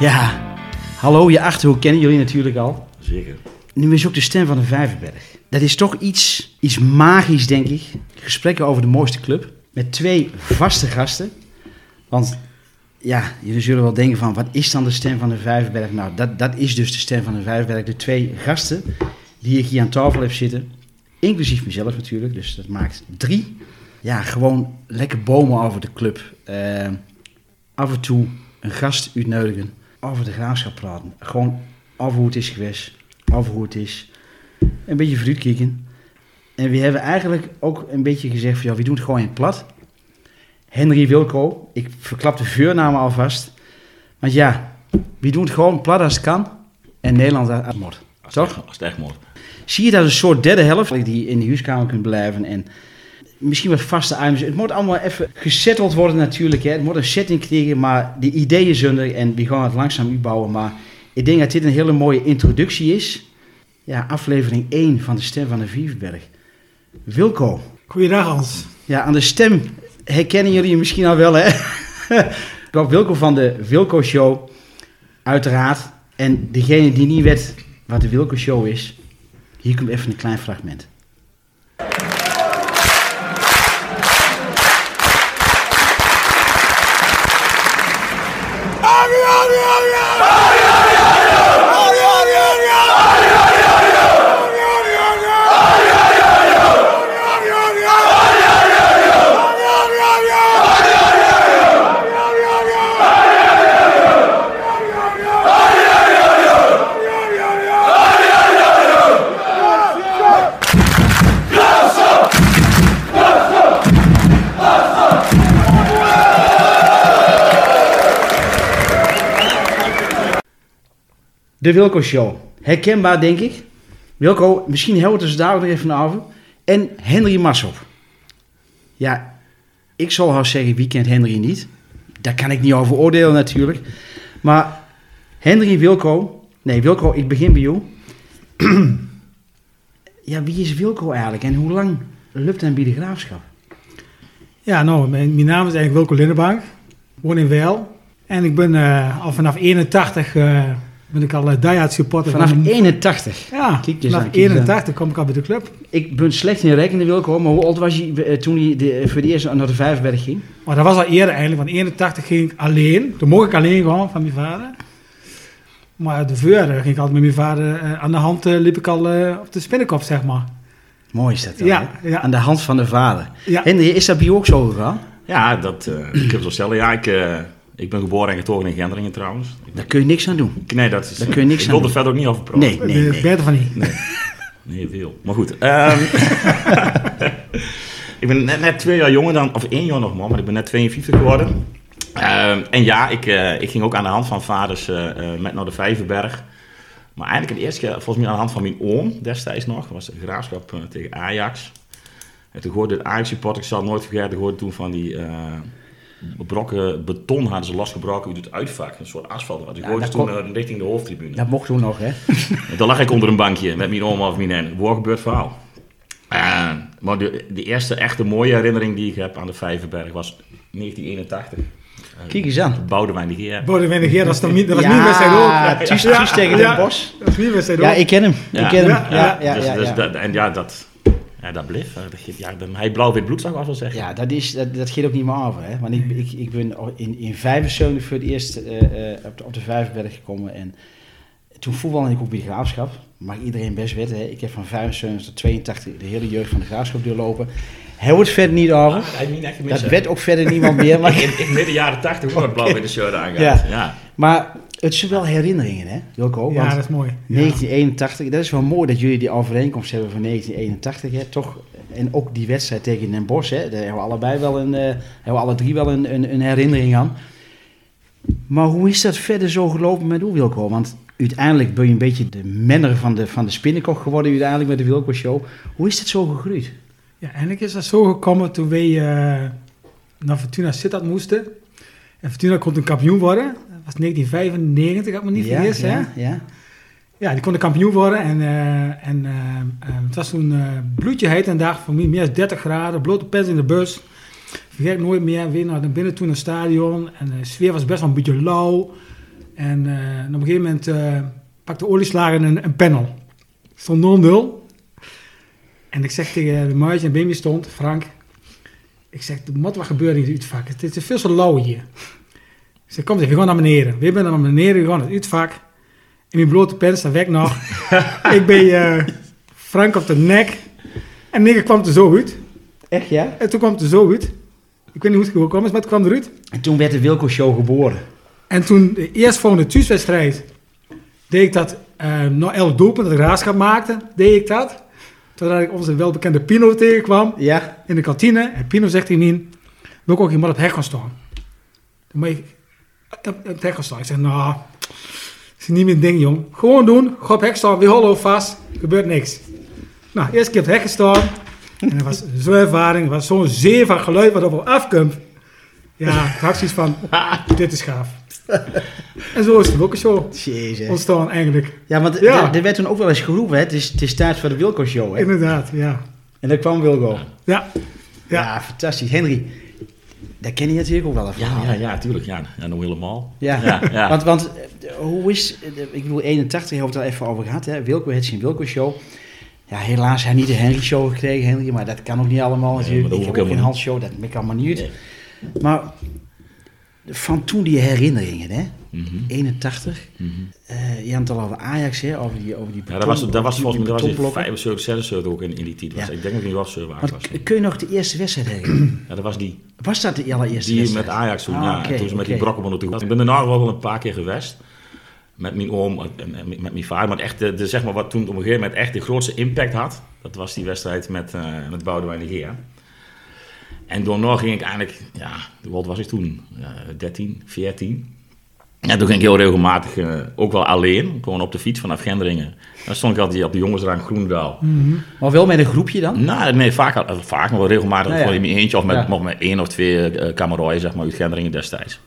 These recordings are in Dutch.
Ja, hallo, je achterhoek kennen jullie natuurlijk al. Zeker. Nu is ook de stem van de Vijverberg. Dat is toch iets, iets magisch, denk ik. Gesprekken over de mooiste club. Met twee vaste gasten. Want ja, jullie zullen wel denken van, wat is dan de stem van de Vijverberg? Nou, dat, dat is dus de stem van de Vijverberg. De twee gasten die ik hier aan tafel heb zitten. Inclusief mezelf natuurlijk, dus dat maakt drie. Ja, gewoon lekker bomen over de club. Eh, af en toe een gast uitnodigen. Over de graafschap praten. Gewoon over hoe het is geweest. Het is. Een beetje vooruit kijken. En we hebben eigenlijk ook een beetje gezegd van, ja, we doen het gewoon in plat. Henry Wilco, ik verklap de vuurnamen alvast. Want ja, we doen het gewoon plat als het kan. En Nederland als het moet. Toch? Als het echt moet. Zie je dat een soort derde helft die in de huiskamer kunt blijven en misschien wat vaste items. Het moet allemaal even gesetteld worden natuurlijk. Hè. Het moet een setting krijgen, maar de ideeën zijn er en die gaan het langzaam uitbouwen. Maar ik denk dat dit een hele mooie introductie is. Ja, aflevering 1 van de Stem van de Vieverberg. Wilco. Goeiedag Hans. Ja, aan de stem herkennen jullie misschien al wel, hè? Rob Wilco van de Wilco Show, uiteraard. En degene die niet weet wat de Wilco Show is, hier komt even een klein fragment. De Wilco Show. Herkenbaar, denk ik. Wilco, misschien het dus daar nog even over. En Henry Massop. Ja, ik zal haar zeggen, wie kent Henry niet? Daar kan ik niet over oordelen natuurlijk. Maar Henry Wilco... Nee, Wilco, ik begin bij jou. ja, wie is Wilco eigenlijk? En hoe lang lukt hij bij de graafschap? Ja, nou, mijn, mijn naam is eigenlijk Wilco Lindenbank. Woon in Wel. En ik ben eh, al vanaf 81 eh, ben ik al uh, diehard supporter. Vanaf van de- 81. Ja, Kijk vanaf aan, kijk eens aan. 81 kom ik al bij de club. Ik ben slecht in rekenen, Wilco. Maar hoe oud was je eh, toen hij de, voor de eerste naar de Vijverberg ging? Maar dat was al eerder eigenlijk, want 81 ging ik alleen. Toen mocht ik alleen gaan van mijn vader. Maar de vuur ging ik altijd met mijn vader eh, aan de hand, eh, liep ik al eh, op de spinnenkop, zeg maar. Mooi is dat dan, Ja. Aan de hand van de vader. Ja. Henry, is dat bij jou ook zo gegaan? Ja, dat, eh, ik heb zo stellen. Ja, ik, eh, ik ben geboren en getogen in Gendringen trouwens. Ik- Daar kun je niks aan doen. nee, dat is... Daar kun je niks ik aan wil er verder ook niet over praten. Nee, nee, nee. Beter van niet. Nee, veel. Maar goed. ehm, ik ben net, net twee jaar jonger dan... Of één jaar nog maar, maar ik ben net 52 geworden. Ehm, en ja, ik, eh, ik ging ook aan de hand van vaders eh, eh, met naar de Vijverberg. Maar eigenlijk het eerste keer, volgens mij aan de hand van mijn oom destijds nog. Dat was de graafschap tegen Ajax. En toen hoorde het Ajax-support, ik zal het nooit vergeten, hoorde toen van die... eh, brokken beton hadden ze losgebroken uit het uitvak. Een soort asfalt. Die Ja, ze toen kon- eh, richting de hoofdtribune. Dat mocht toen nog, hè? En Dan lag ik onder een bankje met mijn oma of mijn nen. Waar gebeurt verhaal? Eh, maar de, de eerste echte mooie herinnering die ik heb aan de Vijverberg was 1981. Kijk eens aan. Boudewijn de Geer. Bodewijn de Geer, dat is toch niet, dat was niet wedstrijd ook. Ja, tegen Den Bosch. Dat is niet wedstrijd Ja, ik ken hem. Ja. Ik ken hem. Ja, Ja, ja, dus, ja, dus ja. dat- en ja, dat, ja, dat bleef. eh, dat, ja, dat- hij blauw-wit bloed zou ik wel zeggen. Ja, dat, is, dat, dat gaat ook niet meer over. Hè? Want ik, ik, ik ben in, in 75 voor het eerst eh, eh, op, de, op de Vijverberg gekomen. En toen voetbalde ik ook bij de Graafschap. Mag iedereen best weten. Hè? Ik heb van 75 tot 82 de hele jeugd van de Graafschap doorlopen. Hij wordt verder niet over. Ah, Dat weet ook verder niemand meer. Maar, in, in midden jaren 80 ook met blauw-witte shirt aangehad. Ja. Ja. maar het zijn wel herinneringen, hè, Wilco? Ja, dat is mooi. Ja. 1981, dat is wel mooi dat jullie die overeenkomst hebben van 1981, hè, toch? En ook die wedstrijd tegen Den Bosch, hè, daar hebben we allebei wel een, eh, hebben we alle drie wel een, een, een herinnering aan. Maar hoe is dat verder zo gelopen met u, Wilco? Want uiteindelijk ben je een beetje de menner van de, van de spinnenkok geworden uiteindelijk met de Wilco Show. Hoe is dat zo gegroeid? Ja, eigenlijk is dat zo gekomen toen wij eh, naar Fortuna Sittard moesten. En Fortuna kon toen kampioen worden. Dat was 1995, had ik me niet vergis. hè? ja, ja. Ja, die konden kampioen worden. En, eh, en eh, eh, het was toen bloedje heet een dag, voor mij meer dan 30 graden, blote pens in de bus. Vergeet ik nooit meer, weer naar binnen toen een stadion. En de sfeer was best wel een beetje lauw. En, en op een gegeven moment pakte olieslager een, een panel. Het stond 0-0. En ik zeg tegen de muisje en Bimmy stond, Frank. Ik zeg, moet wat gebeuren in het uitvak. Het is veel zo lauw hier. Ik zeg, kom zeg, we gaan naar beneden. We zijn naar beneden, we gaan naar het uitvak. In mijn blote pen staat weg nog. ik ben eh, Frank op de nek. En negen kwam er zo uit. Echt ja? En toen kwam het er zo uit. Ik weet niet hoe het gekomen is, maar het kwam eruit. En toen werd de Wilco Show geboren. En toen de eerstvolgende thuiswedstrijd deed ik dat eh nog elf doelpunten dat ik raadschap maakte, deed ik dat. Totdat ik onze welbekende Pino tegenkwam Ja? in de kantine. En Pino zegt tegen mij, wil ik ook iemand op het hek gaan staan? Dan moet ik staan. Ik zeg, nou, is niet mijn ding, jong. Gewoon doen, ga op hek staan, we houden vast, gebeurt niks. Nou, eerst keer op het hek gestaan. En dat was zo'n ervaring, was zo'n zee van geluid wat op me afkomt. Ja, ik had zoiets van, dit is gaaf. En zo is het ook Jezus. ontstaan eigenlijk. Ja, want Ja. er- er werd toen ook wel eens geroepen, hè? Het is, het is tijd voor de Wilco Show, hè? Inderdaad, ja. En daar kwam Wilco. Ja, Ja, Ja. fantastisch. Henry, daar ken je natuurlijk ook wel een Ja, ja, ja, tuurlijk. Ja, ja nog helemaal. Ja, Ja, ja. Want, want eh, hoe is, eh, ik bedoel, 81 hebben we het al even over gehad, hè? Wilco heeft zijn Wilco Show. Ja, helaas hij niet de Henry Show gekregen, Henry, maar dat kan ook niet allemaal natuurlijk. dat ik heb ook geen Hans Show, dat maakt allemaal niet. Nee. Maar van toen die herinneringen, hè? Mhm, 81. mhm. eh je had het al over Ajax, hè? Over die, over die Ja, dat was, dat was die- volgens mij dat was in betonblokken. 75, 76 ook in, in die tijd. Was. Ja. Ik denk dat niet was waar was. kun je nog de eerste wedstrijd herinneren? Ja, dat was die, Was dat de allereerste die wedstrijd? met Ajax toen. Ah, ja, toen ze met die oké. brokkenbonnen toe. Ik ben daarna wel een paar keer geweest. Met mijn oom en, met mijn vader. Maar echt, de, de, zeg maar, wat toen op een gegeven moment echt de grootste impact had. Dat was die wedstrijd met, eh met Boudewijn de Geer. En daarna ging ik eigenlijk, ja, hoe oud was ik toen? Ja, 13, 14. En toen ging ik heel regelmatig, eh, ook wel alleen, gewoon op de fiets vanaf Gendringen. Dan stond ik altijd op de jongensdrang Groenendaal. Maar wel met een groepje dan? Nou, nee, vaak, al- vaak maar wel regelmatig Ja, ja. gewoon in mijn eentje of met, Ja. nog met één of twee uh, kameraaien, zeg maar, uit Gendringen destijds.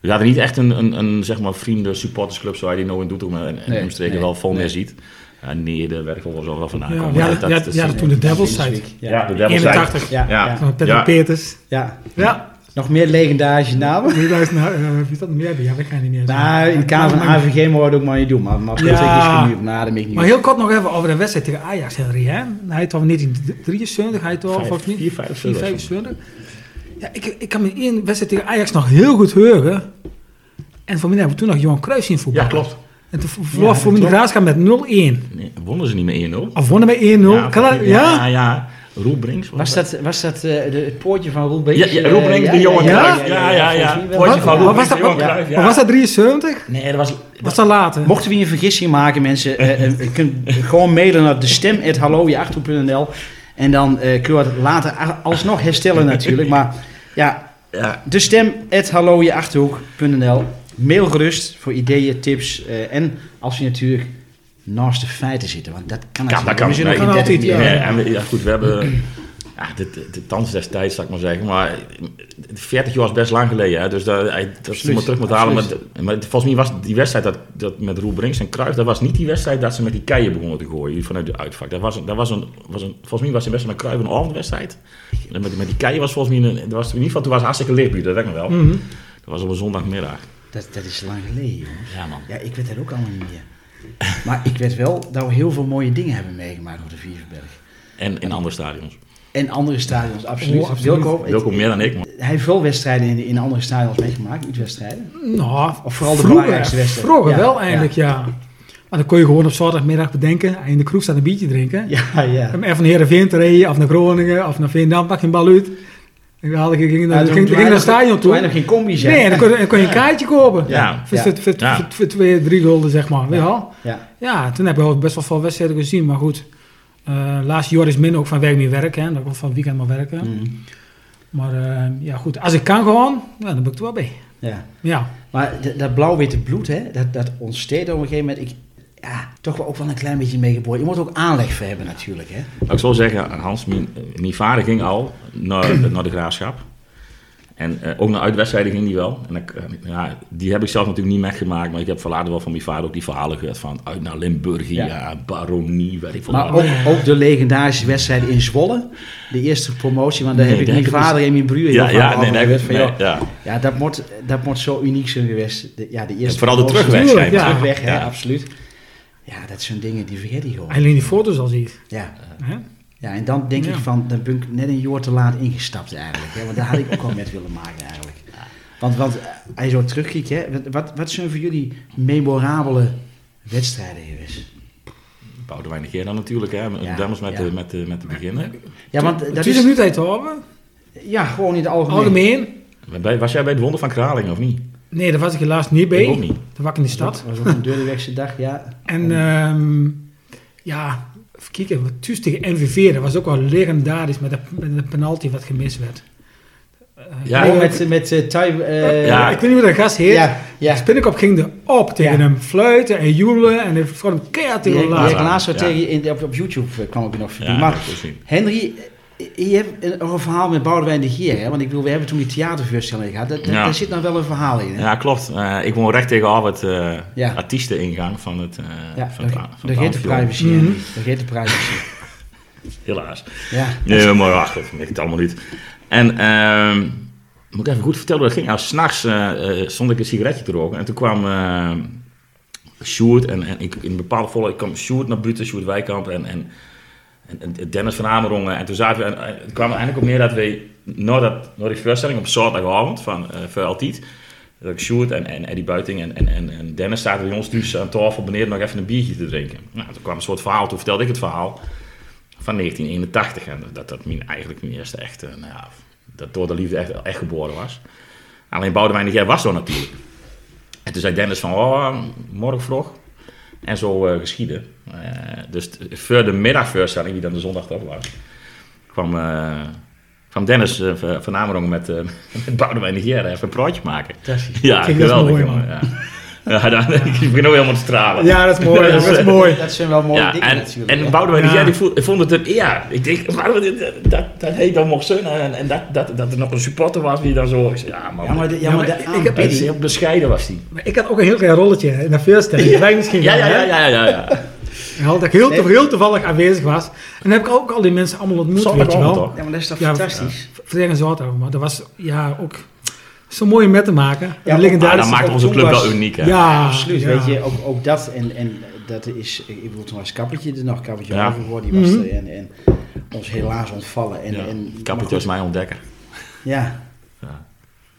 We hadden niet echt een, een, een zeg maar, vrienden supportersclub zoals je die nou in Doetinchem en, Nee, omstreken nee, wel vol nee. meer ziet. Ja, nee, daar werk wel wel vandaan Ja, dat- ja, dat ja, dat toen de Devil's Side. Ja, de Devil's 81. Side. Ja, Ja. ja. Van Peter Ja. Peters. ja. Ja. Nog meer legendarische namen? Je naar, eh, wie is dat meer? Ja, dat kan je niet meer Nou, in het kader van maar, AVG moet je het ook maar niet doen. Maar, maar Ja. is. Nou, dat mag niet. maar heel kort nog even over de wedstrijd tegen Ajax, Henry. Hè? Hij had al 1973, hij had al Vijf- volgens mij vier, vijf, zo 4, Ja, ik, ik kan me één wedstrijd tegen Ajax nog heel goed heuren. En voor mij hebben we toen nog Johan Cruijff zien voetbal. Ja, klopt. En toen verloor Ja, voor mij de graafschap met 0-1. Nee, wonnen ze niet met 1-0? Of wonnen met 1-0. kan dat? ja, Ja? ja, ja. Roel Brinks. Was dat, was dat eh, de, het poortje van Roel Brinks? Ja, ja, Roel Brinks, de jongen ja, Cruijff. Ja, ja, ja. Poortje van Roel was Brinks, dat- de jongen ja. Cruijff, Maar was dat 73? Nee, dat was... Was dat later? Mochten we een vergissing maken, mensen, eh, eh, je kunt gewoon mailen naar de stem.halloje8.nl en dan eh kun je het later alsnog herstellen natuurlijk. Maar ja, Ja, de stem.halloje8.nl. Mail gerust voor ideeën, tips eh, en als je natuurlijk naast de feiten zitten, want dat kan Kan, natuurlijk. dat kan. Kan 30 altijd, ja. En we- ja, goed, we hebben... Ja, de, de, de thans destijds, zou ik maar zeggen. Maar 40 jaar is best lang geleden. Hè, dus dat, hij- dat is maar terug moet halen. Maar, volgens mij was die wedstrijd dat, dat met Roel Brinks en Cruijff... dat was niet die wedstrijd dat ze met die keien begonnen te gooien vanuit de uitvak. Dat was een, dat was een, was een, volgens mij was het best wel een Cruijff een avondwedstrijd. En met, met die keien was volgens mij... Een, dat was, in ieder geval, toen was het hartstikke lichtbuurt, dat weet ik nog wel. Mhm. Dat was op een zondagmiddag. Dat, dat is lang geleden, jongens. Ja, man. Ja, ik weet dat ook allemaal niet meer. Maar ik weet wel dat we heel veel mooie dingen hebben meegemaakt op de Vierverberg. En in andere stadions. En andere stadions, absoluut. Oh, absoluut. Wilco, ik- Wilco meer dan ik, maar... hij heeft veel wedstrijden in, in andere stadions meegemaakt, uitwedstrijden. Nou, Of vooral de vroeger, belangrijkste wedstrijd. Vroeger Ja, wel eigenlijk, ja. Maar dan kon je gewoon op zaterdagmiddag bedenken, in de kroeg staan een biertje drinken. Ja, ja. Om even van Heerenveen te rijden, of naar Groningen, of naar Veendam, pak je een bal uit. En dan ging, ging, Ja, ging, ging, naar het stadion toe. geen combi's Nee, en dan kon, dan kon je een kaartje kopen. Ja. Voor, Ja. voor, voor, Ja. voor, twee, drie gulden, zeg maar. Je wel? Ja. Ja, toen heb ik wel best wel veel wedstrijden gezien, maar goed. eh laatste jaar is min ook van werk meer werken, hè. Dat ik van het weekend maar werken. Mm. Maar eh, ja, goed. Als ik kan gewoon, ja, dan ben ik er wel bij. Ja. Ja. Maar dat blauw-witte bloed, hè, dat, dat ontsteekt op een gegeven moment. Ik, ja, toch wel ook wel een klein beetje meegeboren. Je moet ook aanleg voor hebben natuurlijk. Hè. Laat ik zo zeggen, Hans, mijn, mijn vader ging al naar, naar de graafschap. En eh, ook naar uitwedstrijden ging die wel. En ik, eh, ja, die heb ik zelf natuurlijk niet meegemaakt, maar ik heb van later wel van mijn vader ook die verhalen gehoord van uit naar Limburg, ja, Ja. baronie, weet ik veel. Maar ook, ook de legendarische wedstrijd in Zwolle. De eerste promotie, want daar Nee, heb ik mijn vader en mijn broer ja, ja, nee, nee, van, ja. Ja, dat moet, dat moet zo uniek zijn geweest. De, ja, de eerste En vooral de schijnbaar. ja. Terugweg, hè, absoluut. Ja, dat zijn dingen die vergeet je gewoon. Alleen die foto's al ziet. Ja. Ja, en dan denk Ja. ik van, dan ben ik net een jaar te laat ingestapt eigenlijk. Hè, want daar had ik ook al met willen maken eigenlijk. Want, want eh, als je zo terugkijkt, hè, wat- wat, zijn voor jullie memorabele wedstrijden geweest? Boudewijn de dan natuurlijk, hè. Ja, Dames met, ja. de, met, de, met de beginnen. Ja, want dat 20 is, uit te hebben. ja, gewoon in het algemeen. Algemeen. Was jij bij het Wonder van Kralingen of niet? Nee, daar was ik helaas niet bij. Ik ook niet. Daar was ik in de stad. Dat was ook een deurdewegse dag, ja. En ehm, ja, even kijken, wat thuis tegen NVV, dat was ook wel legendarisch met de, met de penalty wat gemist werd. Ja, ik- met, met eh Thai, eh, Ja. Ik weet niet hoe dat gast heet. ja, ja. Spinnekop ging erop tegen Ja. hem fluiten en joelen en hij vond hem keihard tegen laag. Ja. laatst Ja. tegen in, op, op YouTube eh, kwam ik nog voorbij. Ja, maar. Henry, je hebt een, een verhaal met Boudewijn de Geer, hè? Want ik bedoel, we hebben toen die theatervoorstelling gehad. Dat, dat- Ja. Daar zit nog wel een verhaal in, hè? Ja, klopt. Eh, ik woon recht tegenover het eh Ja. artiesteningang van het, eh Ja, van de, van geeft de privacy, Mhm. Henry. De privacy. Helaas. Ja. Nee, maar wacht, dat weet ik het allemaal niet. En ehm, moet ik even goed vertellen hoe dat ging. Nou, s'nachts stond ik een sigaretje te roken en toen kwam eh Sjoerd en, en ik, in een bepaalde volle, ik kwam Sjoerd naar buiten, Sjoerd Wijkamp en, en, en, en Dennis van Amerongen. En toen zaten we, en, het kwam eigenlijk op neer dat we, na, dat, die voorstelling op zaterdagavond van eh voor dat ik Sjoerd en, en Eddie Buiting en, en, en, en Dennis zaten bij ons dus aan tafel beneden nog even een biertje te drinken. Nou, toen kwam een soort verhaal, toen vertelde ik het verhaal van 1981. En dat dat mijn, eigenlijk mijn eerste echte, nou ja, dat door de liefde echt, echt geboren was. Alleen Boudewijn de Geer was er natuurlijk. En toen zei Dennis van, oh, morgen vroeg. En zo eh, geschieden. Eh, dus voor de middagvoorstelling, die dan de zondag toch was, kwam, eh, kwam Dennis van- Amerongen met, met Boudewijn de Geer even een praatje maken. Fantastisch. Ja, dat geweldig. mooi, jongen, man. ja. Ja, dan, ik begin ook helemaal te stralen. Ja, dat is mooi. dat is mooi. Dat zijn wel mooie Ja, dingen en, natuurlijk. en? Boudewijn de Ja. Voel- ik vond het een eer. Ik denk, waarom dat, dat heet dan mocht zijn en, en dat, dat, dat er nog een supporter was die dan zo... Ik zei, ja, maar, ja, maar, de, ja, Ja, maar maar de ik heb aanbieding- heel bescheiden was die. Maar ik had ook een heel klein rolletje in de voorstelling. Ja. Wij misschien Ja, ja, ja, ja, ja. ja. Ik had dat ik heel, to- heel toevallig aanwezig was. En dan heb ik ook al die mensen allemaal ontmoet, weet je wel. toch? Ja, maar dat is toch Ja, fantastisch? Verleden zaterdag, maar dat was ja ook zo mooi om met te maken. Ja, Ja, maar- dat maakt ook onze club was- wel uniek, hè? Ja, Absoluut, ja. weet je, ook, ook dat en, en dat is, ik bedoel, toen was Kappertje er nog, Kappertje Ja. Overvoort, die was Mhm. er en, en ons helaas ontvallen. En, Ja. en, Kappertje was mijn ontdekker. Ja, Ja.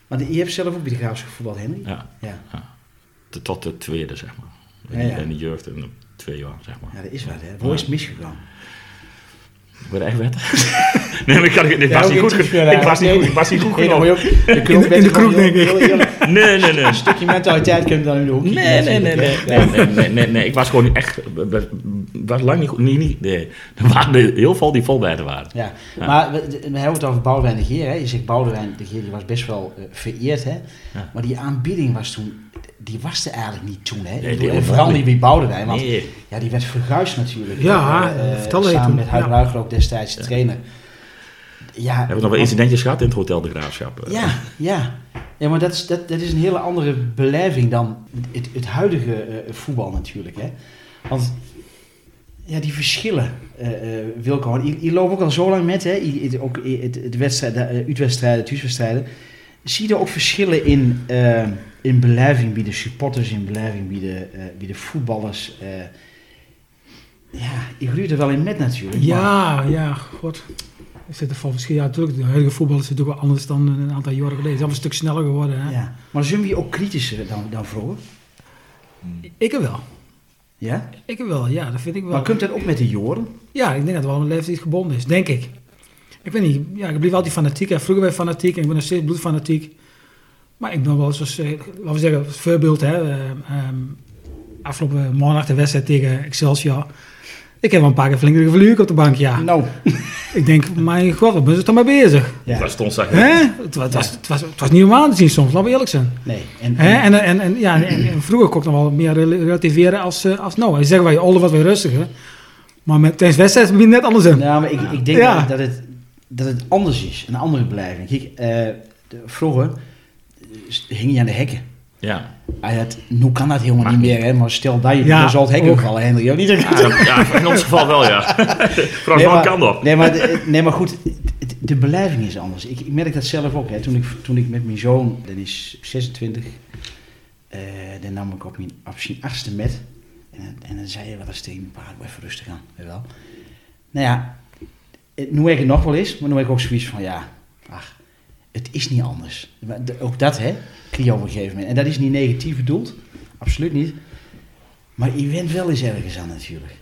maar je hebt zelf ook bij de Graafschap gevoetbald, Henry? Ja. Ja. Tot- Tot de tweede, zeg maar. Ja, ja. En de jeugd en de twee jaar, zeg maar. Ja, dat is wat, hè. Waar is het misgegaan? Bereikbed. nee, ik, kan, dus ik, was niet goed, ik, was niet goed, ik was niet goed genoeg. in, de, kroeg, ik. Nee, nee, nee. Een stukje mentaliteit kunt dan in de hoek. Nee, nee, nee, nee, nee, nee, Ik was gewoon echt, was lang niet goed. Nee, niet, nee. Er waren heel veel die volbijten waren. Ja, maar we, hebben het over Boudewijn de Geer. Hè. Je zegt Boudewijn de Geer, die was best wel eh, vereerd. Hè. Maar die aanbieding was toen die was er eigenlijk niet toen. Hè. Die helemaal vooral niet. bij Boudewijn, want Nee. ja, die werd verguisd natuurlijk. Ja, vertel je Samen met Huid ja. Ruiger ook destijds de trainer. Ja, We hebben nog wel incidentjes gehad in het Hotel de Graafschap. eh. Ja, ja. Ja, maar dat is, dat, dat is een hele andere beleving dan het, het huidige eh, voetbal natuurlijk. Hè? Want ja, die verschillen, eh eh Wilco, je, je loopt ook al zo lang met, hè? Je- ook het, het wedstrijd, de eh, uitwedstrijden, thuiswedstrijden. Zie je er ook verschillen in, eh, in beleving bij de supporters, in beleving bij de, eh, bij de voetballers? eh. ja, je groeit er wel in met natuurlijk. maar- Ja, ja, god. Er zitten van verschillen. Ja, natuurlijk, de huidige voetbal is natuurlijk wel anders dan een aantal jaren geleden. Het is allemaal een stuk sneller geworden. Hè? ja. Maar zijn we ook kritischer dan, dan vroeger? Ik heb wel. Ja? Ik wel, ja, dat vind ik wel. Maar komt dat ook met de joren? Ja, ik denk dat het wel een leeftijd gebonden is, denk ik. Ik weet niet, ja, ik bleef altijd fanatiek. Hè. Vroeger ben ik fanatiek en ik ben nog steeds bloedfanatiek. Maar ik ben wel zoals, eh, laten we zeggen, als voorbeeld, hè. eh, ehm, afgelopen maandag de wedstrijd tegen Excelsior. Ik heb wel een paar keer flink geverluurd op de bank, ja. Nou, Ik denk, mijn god, wat ben je toch maar bezig? ja. Daar stond ze Hè? Het, was, het, was, het, was, het was niet normaal te zien soms, laten we eerlijk zijn. Nee. En, Hè? En, en, en, ja, en, en vroeger kon ik nog wel meer rel- relativeren als, eh, als nou. En zeggen wij, ouder wat weer rustiger. Maar met, tijdens wedstrijd ben je net anders in. Nou, maar ik, ik denk Ja. dat, dat, het, dat het anders is. Een andere beleving. Kijk, eh, de- vroeger eh, hing je aan de hekken. Ja. Ah, dat, nu kan dat helemaal Mag niet niet. meer, hè? maar stel dat je Ja, dan zal het hek ook. vallen, Hendrik. Ja, niet Ja, dat- ja, in ons geval wel, ja. Frans Nee, maar- kan dat. Nee, maar, de- nee, maar goed, de beleving is anders. Ik, ik merk dat zelf ook. Hè. Toen, ik, toen ik met mijn zoon, dat is 26, eh dan nam ik op mijn, op zijn achtste met. En, en dan zei je wel eens tegen mijn pa, doe even rustig aan. Weet wel. Nou ja, nu ik het nog wel is, maar nu heb ik ook zoiets van, ja, ach, het is niet anders. Ook dat, hè, je op een gegeven moment. En dat is niet negatief bedoeld, absoluut niet. Maar je went wel eens ergens aan natuurlijk.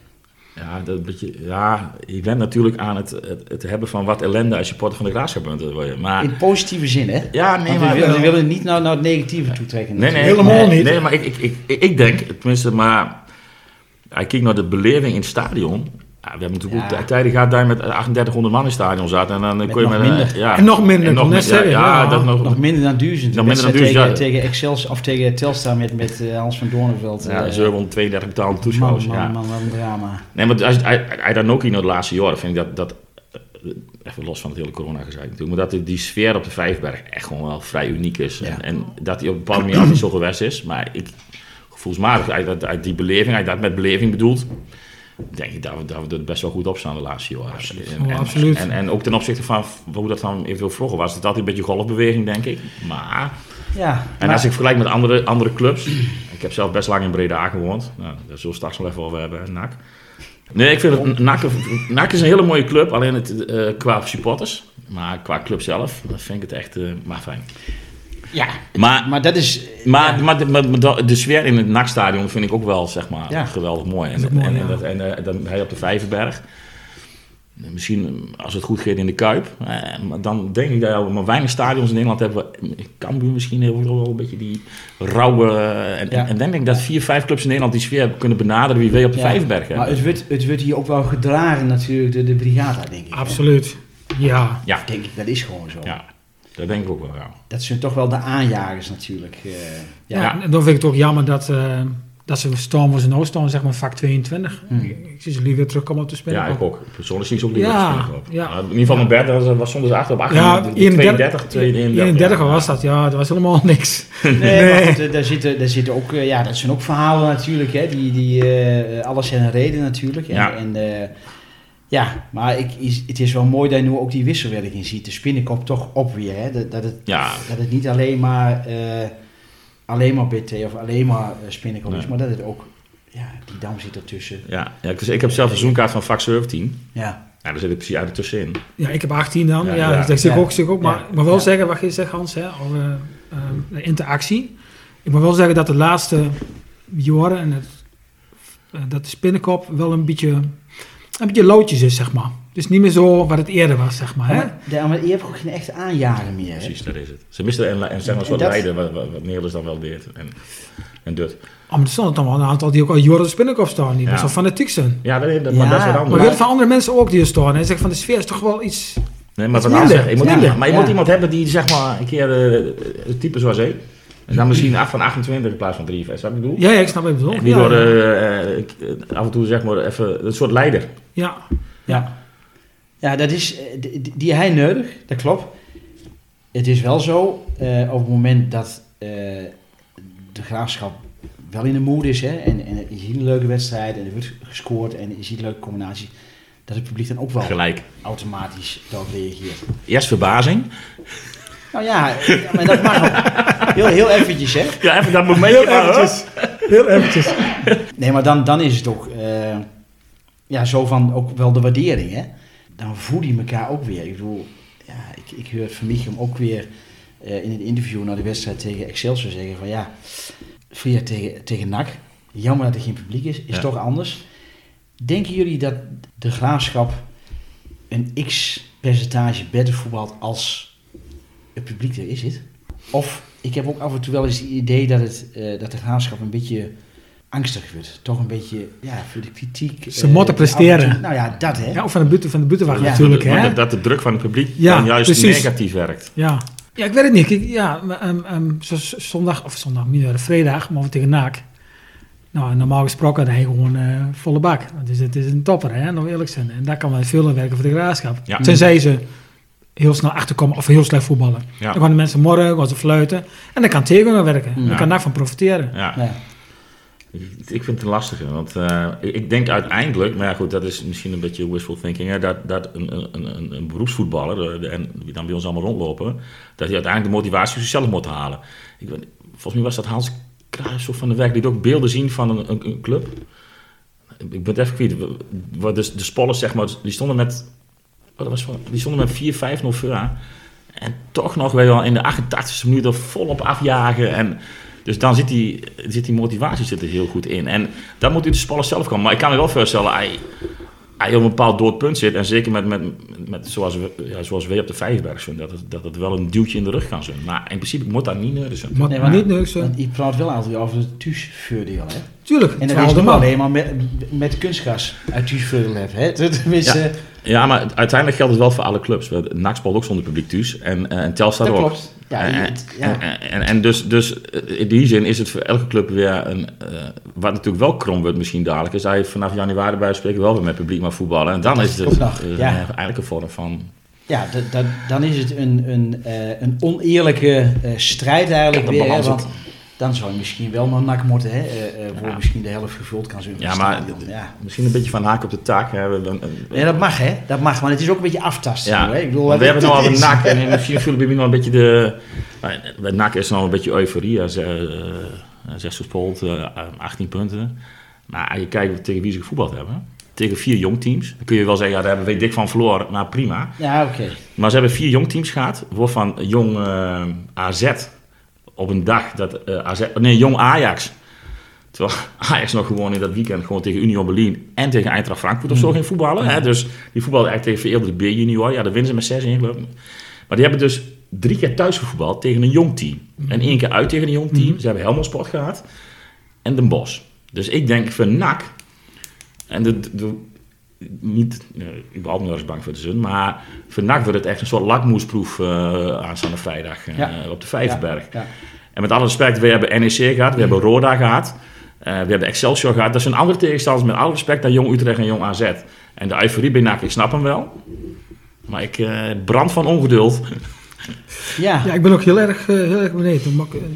Ja, dat beetje, ja, je bent natuurlijk aan het, het, het hebben van wat ellende als je porter van de graafschap bent. Maar, In positieve zin, hè? ja, nee, Want maar... we, willen, we willen niet naar, naar het negatieve toe trekken. Nee, nee. Helemaal nee, niet. Nee, maar ik, ik, ik, ik, ik denk, tenminste, maar... Hij kijkt naar de beleving in het stadion. Ja, we hebben natuurlijk Ja. ook tijden gehad dat je met 3800 man in het stadion zat. En dan Met kon je nog met... minder. Ja, En nog minder, En nog minder, ja, zeggen, ja, ja. dat nog, Nog minder dan duizend. Nog minder dan duizend, tegen, ja. tegen Excels of tegen Telstar met, met eh, Hans van Doornveld. ja, eh, 732 betaalde man, toeschouwers. man, ja. man, wat een drama. Nee, maar als hij, hij dan ook in het laatste jaar, vind ik dat, dat eh, even los van het hele corona gezeik natuurlijk, maar dat die- die sfeer op de Vijfberg echt gewoon wel vrij uniek is. Ja. En, en dat hij op een bepaalde manier altijd zo geweest is. Maar ik, gevoelsmatig, uit, uit, uit die beleving, uit dat met beleving bedoelt, denk ik dat we, dat we er best wel goed op staan de laatste jaren. Absoluut. En, en, absoluut. En, en ook ten opzichte van hoe dat dan eventueel vroeger was, het altijd een beetje golfbeweging, denk ik. Maar, Ja, en maar- als ik vergelijk met andere, andere clubs, ik heb zelf best lang in Breda gewoond, nou, daar zullen we straks nog even over hebben, NAC. Nee, ik vind het, NAC, NAC is een hele mooie club, alleen het, eh, qua supporters. Maar qua club zelf, dat vind ik het echt eh, maar fijn. Ja, Maar, maar dat is... maar, ja. maar, de, maar de, de sfeer in het NAC-stadion vind ik ook wel, zeg maar, Ja. geweldig mooi. En, mooi, en, en, ja. dat, en eh, dan hij op de Vijverberg. Misschien als het goed gaat in de Kuip. Eh, maar dan denk ik dat we maar weinig stadions in Nederland hebben. Cambuur misschien heel wel een beetje die rauwe... eh, en, Ja. en dan denk ik dat vier, vijf clubs in Nederland die sfeer kunnen benaderen wie wij op de ja, Vijverberg hebben. Maar het wordt, het wordt hier ook wel gedragen natuurlijk, de, de brigada, denk ik. hè. Absoluut. Ja. Ja, Denk ik, dat is gewoon zo. ja, dat denk ik ook wel, ja. Dat zijn toch wel de aanjagers natuurlijk. eh, ja. Ja, en dan vind ik het ook jammer dat, eh, dat ze staan waar ze nou staan, zeg maar vak 22. Hmm. Ik, ik zie ze liever terugkomen op de spelen. Ja, ik ook. Persoonlijk zie ik ze ook liever Ja, op spelen, ja. In ieder geval mijn bed was, was soms achter op 8, Ja, 32, 32, 31 ja. was dat, ja, dat was helemaal niks. Nee, Nee. maar goed, eh, daar zitten, daar zitten ook, ja, dat zijn ook verhalen natuurlijk, hè, die, die eh, alles zijn een reden natuurlijk. En, Ja. en, ja, maar ik, is, het is wel mooi dat je nu ook die wisselwerking ziet. De spinnenkop toch op weer, hè, dat, dat, het, Ja, dat het niet alleen maar, eh, alleen maar BT of alleen maar eh, spinnenkop is, maar dat het ook, ja, die dam zit ertussen. ja, ja ik, ik heb zelf een seizoenkaart van vak 17. Ja, Ja, daar zit ik precies uit tussenin. Ja, ik heb 18 dan, Ja, ja, ja. dat ik Ja. ook, ik ook. Maar moet wel Ja. zeggen, wat je zegt Hans, hè, over eh, de interactie. Ik moet wel zeggen dat de laatste jaren en het, eh, dat de spinnenkop wel een beetje, een beetje loodjes is, zeg maar. Dus niet meer zo wat het eerder was, zeg maar. Hè? maar, ja, maar je hebt ook geen echte aanjager meer. Hè? Precies, dat is het. Ze misten en maar En dat- leider, wat, wat, wat Nelis dan wel deed. En, en Dut. Oh, maar er staan er dan wel een aantal die ook al jaren de spinnenkop staan, die Ja. best wel fanatiek zijn. Ja, dat, dat, Ja, maar dat is wat Maar anders. ik weet van andere mensen ook die er staan en zeggen van de sfeer is toch wel iets... Nee, maar minder, Je moet, iemand- maar je ja. moet iemand hebben die zeg maar een keer eh, het type zoals ik. En dan misschien af van 28 in plaats van 53. Snap je wat ik bedoel? Ja, ja, ik snap wat je bedoelt. En die Ja, door ja. eh, eh, af en toe zeg maar even een soort leider. ja. Ja. Ja, dat is, eh, die, die hij nodig, dat klopt. Het is wel zo, eh, op het moment dat eh, de graafschap wel in de mood is, hè, en, en je ziet een leuke wedstrijd en er wordt gescoord en je ziet leuke combinaties, dat het publiek dan ook wel Gelijk. automatisch daarop reageert. Eerst verbazing. Nou ja, maar dat mag ook. Heel, heel eventjes, hè. Ja, even dat momentje. maar, hoor. Heel eventjes. Nee, maar dan, dan is het ook eh, ja, zo van ook wel de waardering. Hè? Dan voel je elkaar ook weer. Ik bedoel, ja, ik, ik hoor Van Michem ook weer eh, in een interview na de wedstrijd tegen Excelsior zeggen van ja, via tegen, tegen NAC, jammer dat er geen publiek is, is Ja. toch anders. Denken jullie dat de graafschap een x percentage beter voetbalt als het publiek er is? Het? Of ik heb ook af en toe wel eens het idee dat, het, eh, dat de graafschap een beetje angstig wordt. Toch een beetje, ja, voor de kritiek. Ze eh, moeten presteren. toe- Nou ja, dat hè. Ja, of van de buiten, van de buitenwacht Ja. natuurlijk, hè? dat, dat de druk van het publiek Ja, dan juist precies. negatief werkt. Ja. ja, ik weet het niet. Ik, ja, maar, ehm, ehm, zoals zondag, of zondag, minder vrijdag, maar we tegen NAC. Nou, normaal gesproken dan hij gewoon eh, volle bak. Dus het is een topper, hè, nog eerlijk zijn. En daar kan wel veel aan werken voor de graafschap. Ja. Tenzij ze heel snel achterkomen of heel slecht voetballen. Ja. Dan gaan de mensen morgen, gaan ze fluiten. En dan kan tegen gaan werken. Ja. Dan kan NAC van profiteren. Ja. Ja. Ik vind het een lastige, want eh, ik- denk uiteindelijk, maar ja, goed, dat is misschien een beetje wishful thinking, hè, dat, dat een, een, een, een beroepsvoetballer, eh, en die dan bij ons allemaal rondlopen, dat hij uiteindelijk de motivatie voor zichzelf moet halen. Ik, volgens mij was dat Hans Kruijs of van de Werk, die ook beelden zien van een, een, een club. Ik ben het even kwijt, waar de, de spollers, zeg maar, die stonden met, dat was van, die stonden met 4-5-0 voor. En toch nog wel in de 88e minuut er volop afjagen. En dus dan zit die, zit die motivatie zit er heel goed in. En dan moet hij de spallers zelf komen. Maar ik kan me wel voorstellen, hij, hij op een bepaald dood punt zit. En zeker met, met, met zoals, we, ja, zoals wij op de Vijfberg zijn, dat het, dat het wel een duwtje in de rug kan zijn. Maar in principe moet dat niet nodig zijn. Maar, Nee, maar niet niks. Want je praat wel altijd over het thuisvoordeel, hè. Tuurlijk, En dat is alleen maar met, met kunstgas uit thuisvoordeel hebben, hè. Tenminste, Ja, maar uiteindelijk geldt het wel voor alle clubs. NAC speelt ook zonder publiek thuis. En, eh, en Telstar dat ook. klopt. Ja, En- ja. En, en, en dus, dus eh, in die zin is het voor elke club weer een. eh, wat natuurlijk wel krom wordt misschien dadelijk, is je vanaf januari bij spreken wel weer met publiek mag voetballen. En dan is het nog, ja. eigenlijk een vorm van. Ja, dan is het een, een, een oneerlijke strijd eigenlijk Ja, weer. Hè, want dan zou je misschien wel naar NAC moeten, hè, eh, eh, voor Ja. misschien de helft gevuld kan zijn. Ja, maar ja. misschien een beetje van haak op de taak. We, ja, dat mag hè, dat mag. Maar het is ook een beetje aftasten. ja, Hè? Ik bedoel, we hebben het het over is- NAC. En we bij mij nog een beetje de. nou, Bij NAC is nog een beetje euforie. Eh, Zes gespeeld, eh, 18 punten. Maar als je kijkt tegen wie ze gevoetbald hebben. Tegen vier jong teams. Dan kun je wel zeggen, ja, daar hebben we dik van verloren. Maar prima. Ja, oké. Maar ze hebben vier jong teams gehad, waarvan jong eh, AZ op een dag dat eh, AZ, nee, jong Ajax. Terwijl Ajax nog gewoon in dat weekend gewoon tegen Union Berlin en tegen Eintracht Frankfurt of zo ging voetballen. Hè? Dus die voetbalden eigenlijk tegen vereelde B-junior. Ja, daar winnen ze met 6 in geloof. Maar die hebben dus drie keer thuis gevoetbald tegen een jong team. En één keer uit tegen een jong team. Ze hebben Helmond Sport gehad en Den Bosch. Dus ik denk voor NAC, en de, de, niet, uh, ik ben altijd bang voor de zon, maar NAC wordt het echt een soort lakmoesproef uh, aanstaande vrijdag uh, Ja. op de Vijverberg. Ja, ja. En met alle respect, we hebben NEC gehad, we hebben Roda gehad, uh, we hebben Excelsior gehad. Dat zijn andere tegenstanders met alle respect naar Jong Utrecht en Jong AZ. En de euforie bij NAC, ik snap hem wel. Maar ik uh, brand van ongeduld. Ja. Ja, ik ben ook heel erg, uh, heel erg benieuwd.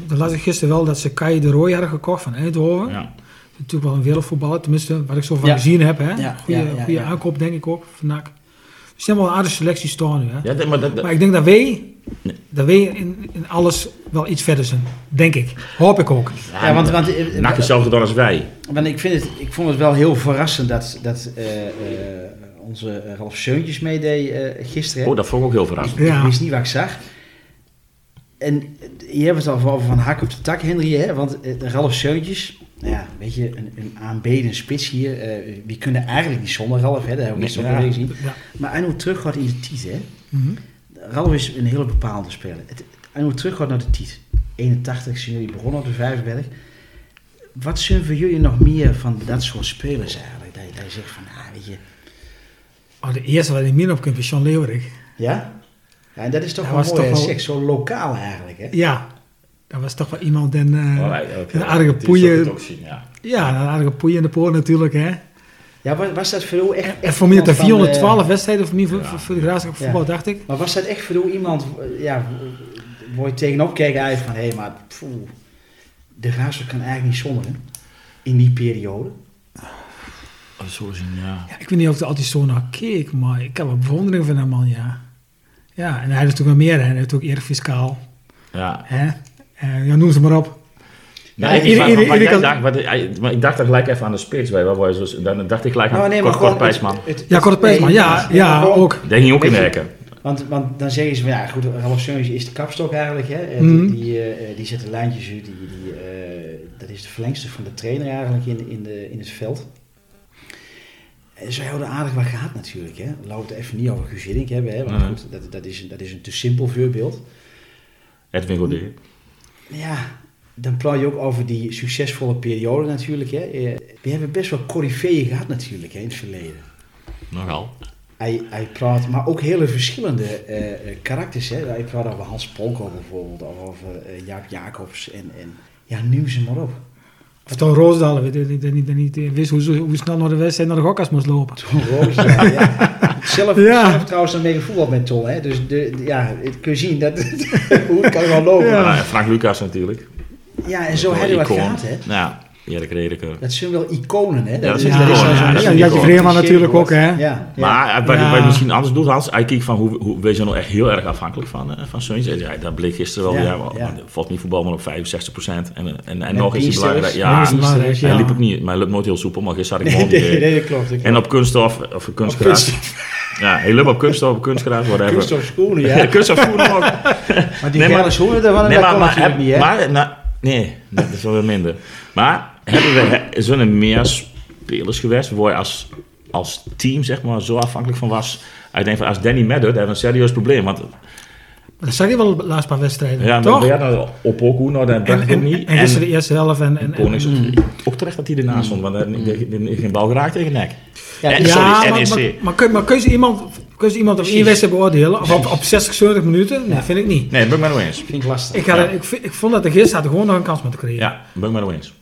Dan las ik gisteren wel dat ze Kai de Roy hadden gekocht van Eindhoven. Ja. Natuurlijk wel een wereldvoetballer, tenminste wat ik zo van Ja. gezien heb. Hè? Ja, Goeie, ja, ja, goeie ja. aankoop denk ik ook, van NAC. Ze hebben wel een aardige selectie staan nu. Hè? Dat- maar dat, Maar ik denk dat wij, Nee. dat wij in, in alles wel iets verder zijn. Denk ik. Hoop ik ook. Ja, want, want, eh, NAC is hetzelfde dan als wij. want ik, vind het, ik vond het wel heel verrassend dat, dat eh, eh, onze Ralf Seuntjes meedeed eh, gisteren. hè. Oh, dat vond ik ook heel verrassend. Ik Ja. wist niet wat ik zag. En je hebt het al over van hak op de tak, Henry. Hè? Want eh, Ralf Seuntjes, nou ja, weet je, een, een aanbeden spits hier. eh we kunnen eigenlijk niet zonder Ralf, hè? dat hebben we Nee, gisteren ja. gezien. Ja. Maar hij moet terug gaat in de tiet, hè. Mhm. Ralf is een hele bepaalde speler. Het, terug gaat naar de tiet. 81 zijn jullie begonnen op de Vijverberg. Wat zijn voor jullie nog meer van dat soort spelers eigenlijk? Dat je, dat je zegt van, ah, weet je... Oh, de eerste waar ik meer op kunt is Sean Leeuwerik. Ja? Ja, en dat is toch Hij wel mooi, toch hè? wel- Zeg, zo lokaal eigenlijk, hè? Ja, dat was toch wel iemand eh, Oh, oké. een aardige Die poeien. ja. ja, een aardige poeien in de poort natuurlijk. Hè. Ja, was, was dat voor jou echt... En echt voor mij had er iemand van, 412 wedstrijden voor, mij, voor, Ja. voor, voor de graafschap voetbal, Ja. dacht ik. eh, maar was dat echt voor jou iemand, eh, ja, waar je tegenop kijkt uit van, hé, hey, maar poeh, de Graafschap kan eigenlijk niet zonder hem. In die periode. Oh, zo zien, ja. Ja, ik weet niet of ik er altijd zo naar keek, maar ik heb wel bewondering van een man, ja. Ja, en hij heeft natuurlijk wel meer, hè. hij heeft ook eerder fiscaal. Ja. Hè. Eh, ja, noem ze maar op. Nee, Ja, ik, ieder- ieder- ieder dacht, maar ik dacht dan gelijk even aan de spits. Bij, waar je dan dacht ik gelijk aan Nou, nee, Kort, maar Kort gewoon... Pijsman. het- het- Ja, Kort Pijsman, nee, ja, ja, gewoon- ook. Daar ging ook in je, werken. Want, want dan zeggen ze, van, ja goed, Ralf Seuntjes is de kapstok eigenlijk. Hè? Eh, Die, Mhm. die, eh, die zet de lijntjes uit. Die, die, eh, dat is de verlengste van de trainer eigenlijk in, in, de, in het veld. En Ze hadden aardig wat gehad natuurlijk. Hè? Laten we het even niet over Guus Hiddink hebben. Hè? Want goed, dat, dat, is, een- dat is een te simpel voorbeeld. Edwin Godet. Ja, dan praat je ook over die succesvolle periode natuurlijk. Hè. Eh, We hebben best wel coryfeeën gehad natuurlijk hè, in het verleden. Nogal. Hij, hij praat, maar ook hele verschillende eh, karakters. Hè. Hij praat over Hans Polko bijvoorbeeld, of over Jaap Jacobs en, en ja, noem ze maar op. Of die, die, die, die niet wist hoe, hoe snel naar de wedstrijd naar de gokkas moest lopen. Toen Roos, ja, ja. Zelf, Ja. zelf trouwens dan mee gevoetbald met Tol. Hè. Dus de, de- ja, het kun je zien, dat, hoe het kan wel lopen. Ja. Ja, Nou, en Frank Lucas natuurlijk. en zo hebben we wat Icoon. gehad. Hè. Ja, Erik Redeker. Dat zijn wel iconen. Hè. dat is- zijn is iconen, ja, dat Ja, zijn je had je iconen. Vreeman cliché natuurlijk ook, hè? Ja, ja. Maar eh, wat, Ja. je misschien anders doet, Hans, hij kijkt van hoe, hoe wees je nou echt heel erg afhankelijk van, eh, van Suns. Ja, dat bleek gisteren wel. Ja, Ja, ja. Volgens mij voetbal maar op 65 procent. En, en, en nog is hij belangrijk. Ja, Ja, dat is belangrijk, hij ja. liep ook niet, maar hij loopt nooit heel soepel. Maar gisteren had ik Nee, gewoon nee, nee, dat klopt. dat En op kunststof, of kunstgras. Ja, hij loopt op kunststof, op kunstgras, whatever. Kunststof schoenen, ja. kunststof schoenen ook. Maar die Nee, maar- schoenen, daarvan Nee, dat maar, kon maar, natuurlijk niet, hè? maar nou, nee, dat is wel weer minder. Maar hebben we, zijn er meer spelers geweest waar je als, als team zeg maar, zo afhankelijk van was? Ik denk van als Danny Medder, dat hebben we een serieus probleem. Want Dat zag je wel de laatste paar wedstrijden, ja, maar toch? hadden op ook hoe, nou, dat dacht ik niet. en gisteren de eerste helft en... en, en Konings, ook terecht dat hij ernaast stond, want hij heeft geen bal geraakt tegen nek. Ja, En- die- sorry, ja, maar, NEC. maar, maar, kun, maar kun je iemand, kun je iemand op één wedstrijd beoordelen? Of op, op 60, 70 minuten? Nee, Ja. vind ik niet. Nee, dat ben ik maar eens. vind ik lastig. Ik, had, Ja. ik, vond dat de gisteren had gewoon nog een kans moeten creëren. Ja, ben ik maar eens.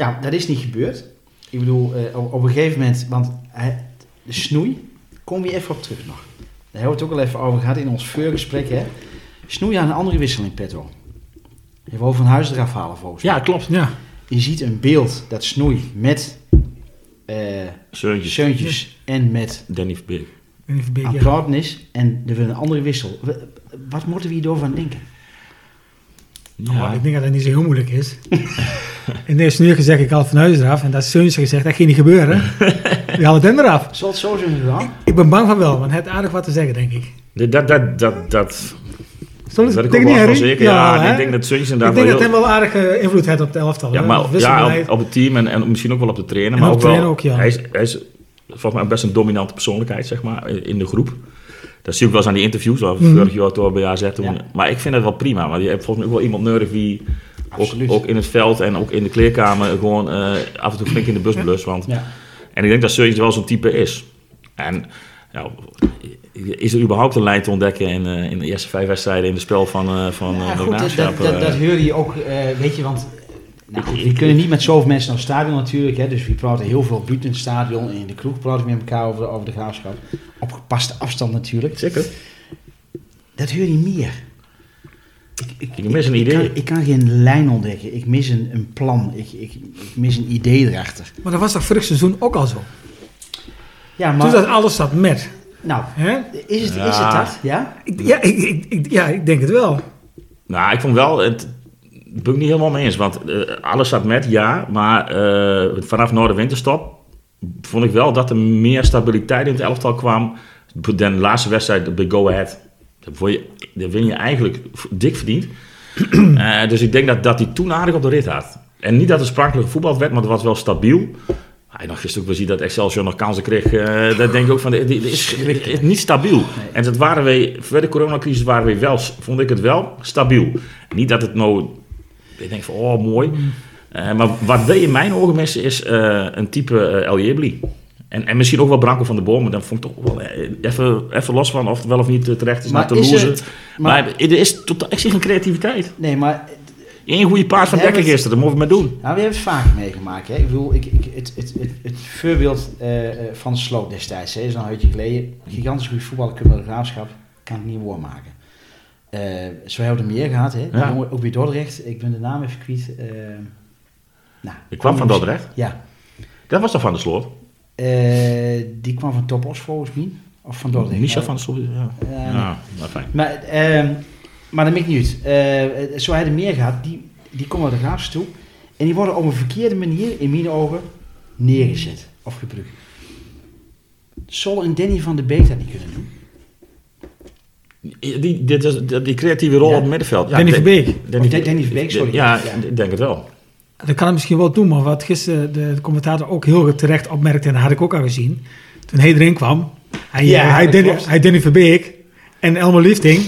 Ja, dat is niet gebeurd. Ik bedoel, eh, op, een gegeven moment, want hij, de snoei, kom je even op terug nog. Daar hebben we het ook al even over gehad in ons voorgesprek, hè. Snoei aan een andere wissel in petto. Je wil van huis eraf halen volgens mij. Ja, klopt. Ja. Je ziet een beeld dat snoei met eh Seuntjes, Seuntjes en met Danny Verbeek. Die Verbeek, aan ja. En er wil een andere wissel. Wat moeten we hierover aan denken? Oh, ik denk dat dat niet zo heel moeilijk is. In de eerste uur gezegd, ik haal van huis eraf. En dat is Seuntje gezegd, dat ging niet gebeuren. Die halen hem eraf. Zal het zo zijn gegaan? Ik ben bang van wel, want het heeft aardig wat te zeggen, denk ik. Dat, dat, dat, dat, dat, Zal dat het- ik denk niet, zeker. Ja, ik denk dat Suntjes Ik inderdaad denk wel dat hij heel... wel aardige invloed heeft op het elftal. Ja, hè? maar, ja, op, op het team en, en misschien ook wel op de trainer. En maar op ook de wel, ook, ja. Hij is, hij is volgens mij best een dominante persoonlijkheid, zeg maar, in de groep. Dat zie ik wel eens aan die interviews, waar we Mhm. vorig jaar door bij AZ toen. Ja. Maar ik vind het wel prima, want je hebt volgens mij ook wel iemand nodig die ook, in het veld en ook in de kleerkamer gewoon eh, af en toe flink in de bus blust. Want Ja. En ik denk dat Seuntjes wel zo'n type is. En ja, is er überhaupt een lijn te ontdekken in, eh, in de eerste vijf wedstrijden in de spel van, eh van Ja, eh, goed, dat, dat, dat, dat hoor je ook, eh, weet je, want nou goed, Ik- we ik- kunnen niet met zoveel mensen naar het stadion natuurlijk, hè, dus we praten heel veel buiten het stadion en in de kroeg praten we met elkaar over, over de graafschap. Op gepaste afstand natuurlijk. Zeker. Dat hoor je meer. Ik, Ik mis een ik idee. Kan, ik kan geen lijn ontdekken. Ik mis een, een plan. Ik, ik, ik mis een idee erachter. Maar dat was toch vorig seizoen ook al zo? Ja, Toen maar... dat alles zat met. Nou, Hè? is het, is het dat? Ja? Ik, ja, ik, ik, ik- ja, ik denk het wel. Nou, ik vond wel, het ben ik niet helemaal mee eens. Want eh, alles zat met, ja. Maar eh, vanaf na de winterstop vond ik wel dat er meer stabiliteit in het elftal kwam. De laatste wedstrijd bij Go Ahead. Daar, je, daar win je eigenlijk dik verdiend. Eh, dus ik denk dat, dat hij toen aardig op de rit had. En niet dat het sprankelijk voetbal werd, maar het was wel stabiel. Hij nog gisteren ook wel ziet dat Excelsior nog kansen kreeg. dat denk ik ook van, dit is, is niet stabiel. En dat waren wij, voor de coronacrisis waren wij wel, vond ik het wel, stabiel. Niet dat het nou, ik denk van, oh mooi. Eh, maar wat wij in mijn ogen missen is eh, een type eh El Jebli. En, en misschien ook wel Branko van de maar dan vond ik toch wel eh, even, even los van of het wel of niet eh, terecht is Maar naar Toulouse. het- maar, maar- er is totaal, ik zie geen creativiteit. Nee, maar Eén goede paard van Dekker gisteren, dat moeten we maar doen. Nou, we hebben het vaker meegemaakt. Hè? Ik bedoel, ik, ik, het, het, het, het voorbeeld eh, eh, van Sloot destijds, hè, is een geleden. Gigantisch goede voetballer, kunnen de graafschap, kan ik niet woord maken. Eh, zo er meer gehad, hè? Ja. Jongen, Ook weer Dordrecht, ik ben de naam even kwijt. eh nou, Ik kwam van Dordrecht. Ja, Dat was toch van de sloot? Eh, die kwam van Topos volgens mij. Of van Dordrecht. Micha Nou, van de sloot, ja. Ja, maar fijn. Maar, ehm, maar dat maakt niet uit. Zo hadden meer gehad, die, die komen naar de graafs toe. En die worden op een verkeerde manier, in mijn ogen, neergezet of gebruikt. Zal een Danny van de Beek dat niet kunnen doen? Die, dit is, die, die creatieve rol Ja. op het middenveld. Ja, Danny Dan- Verbeek. Danny Verbeek, sorry. Ja, Ja. ik denk het wel. Dat kan hij misschien wel doen, maar wat gisteren de, commentator ook heel terecht opmerkte, en dat had ik ook al gezien, toen hij erin kwam, hij, Ja, hij, dat Danny, klopt. hij Danny Verbeek en Elmer Liefding,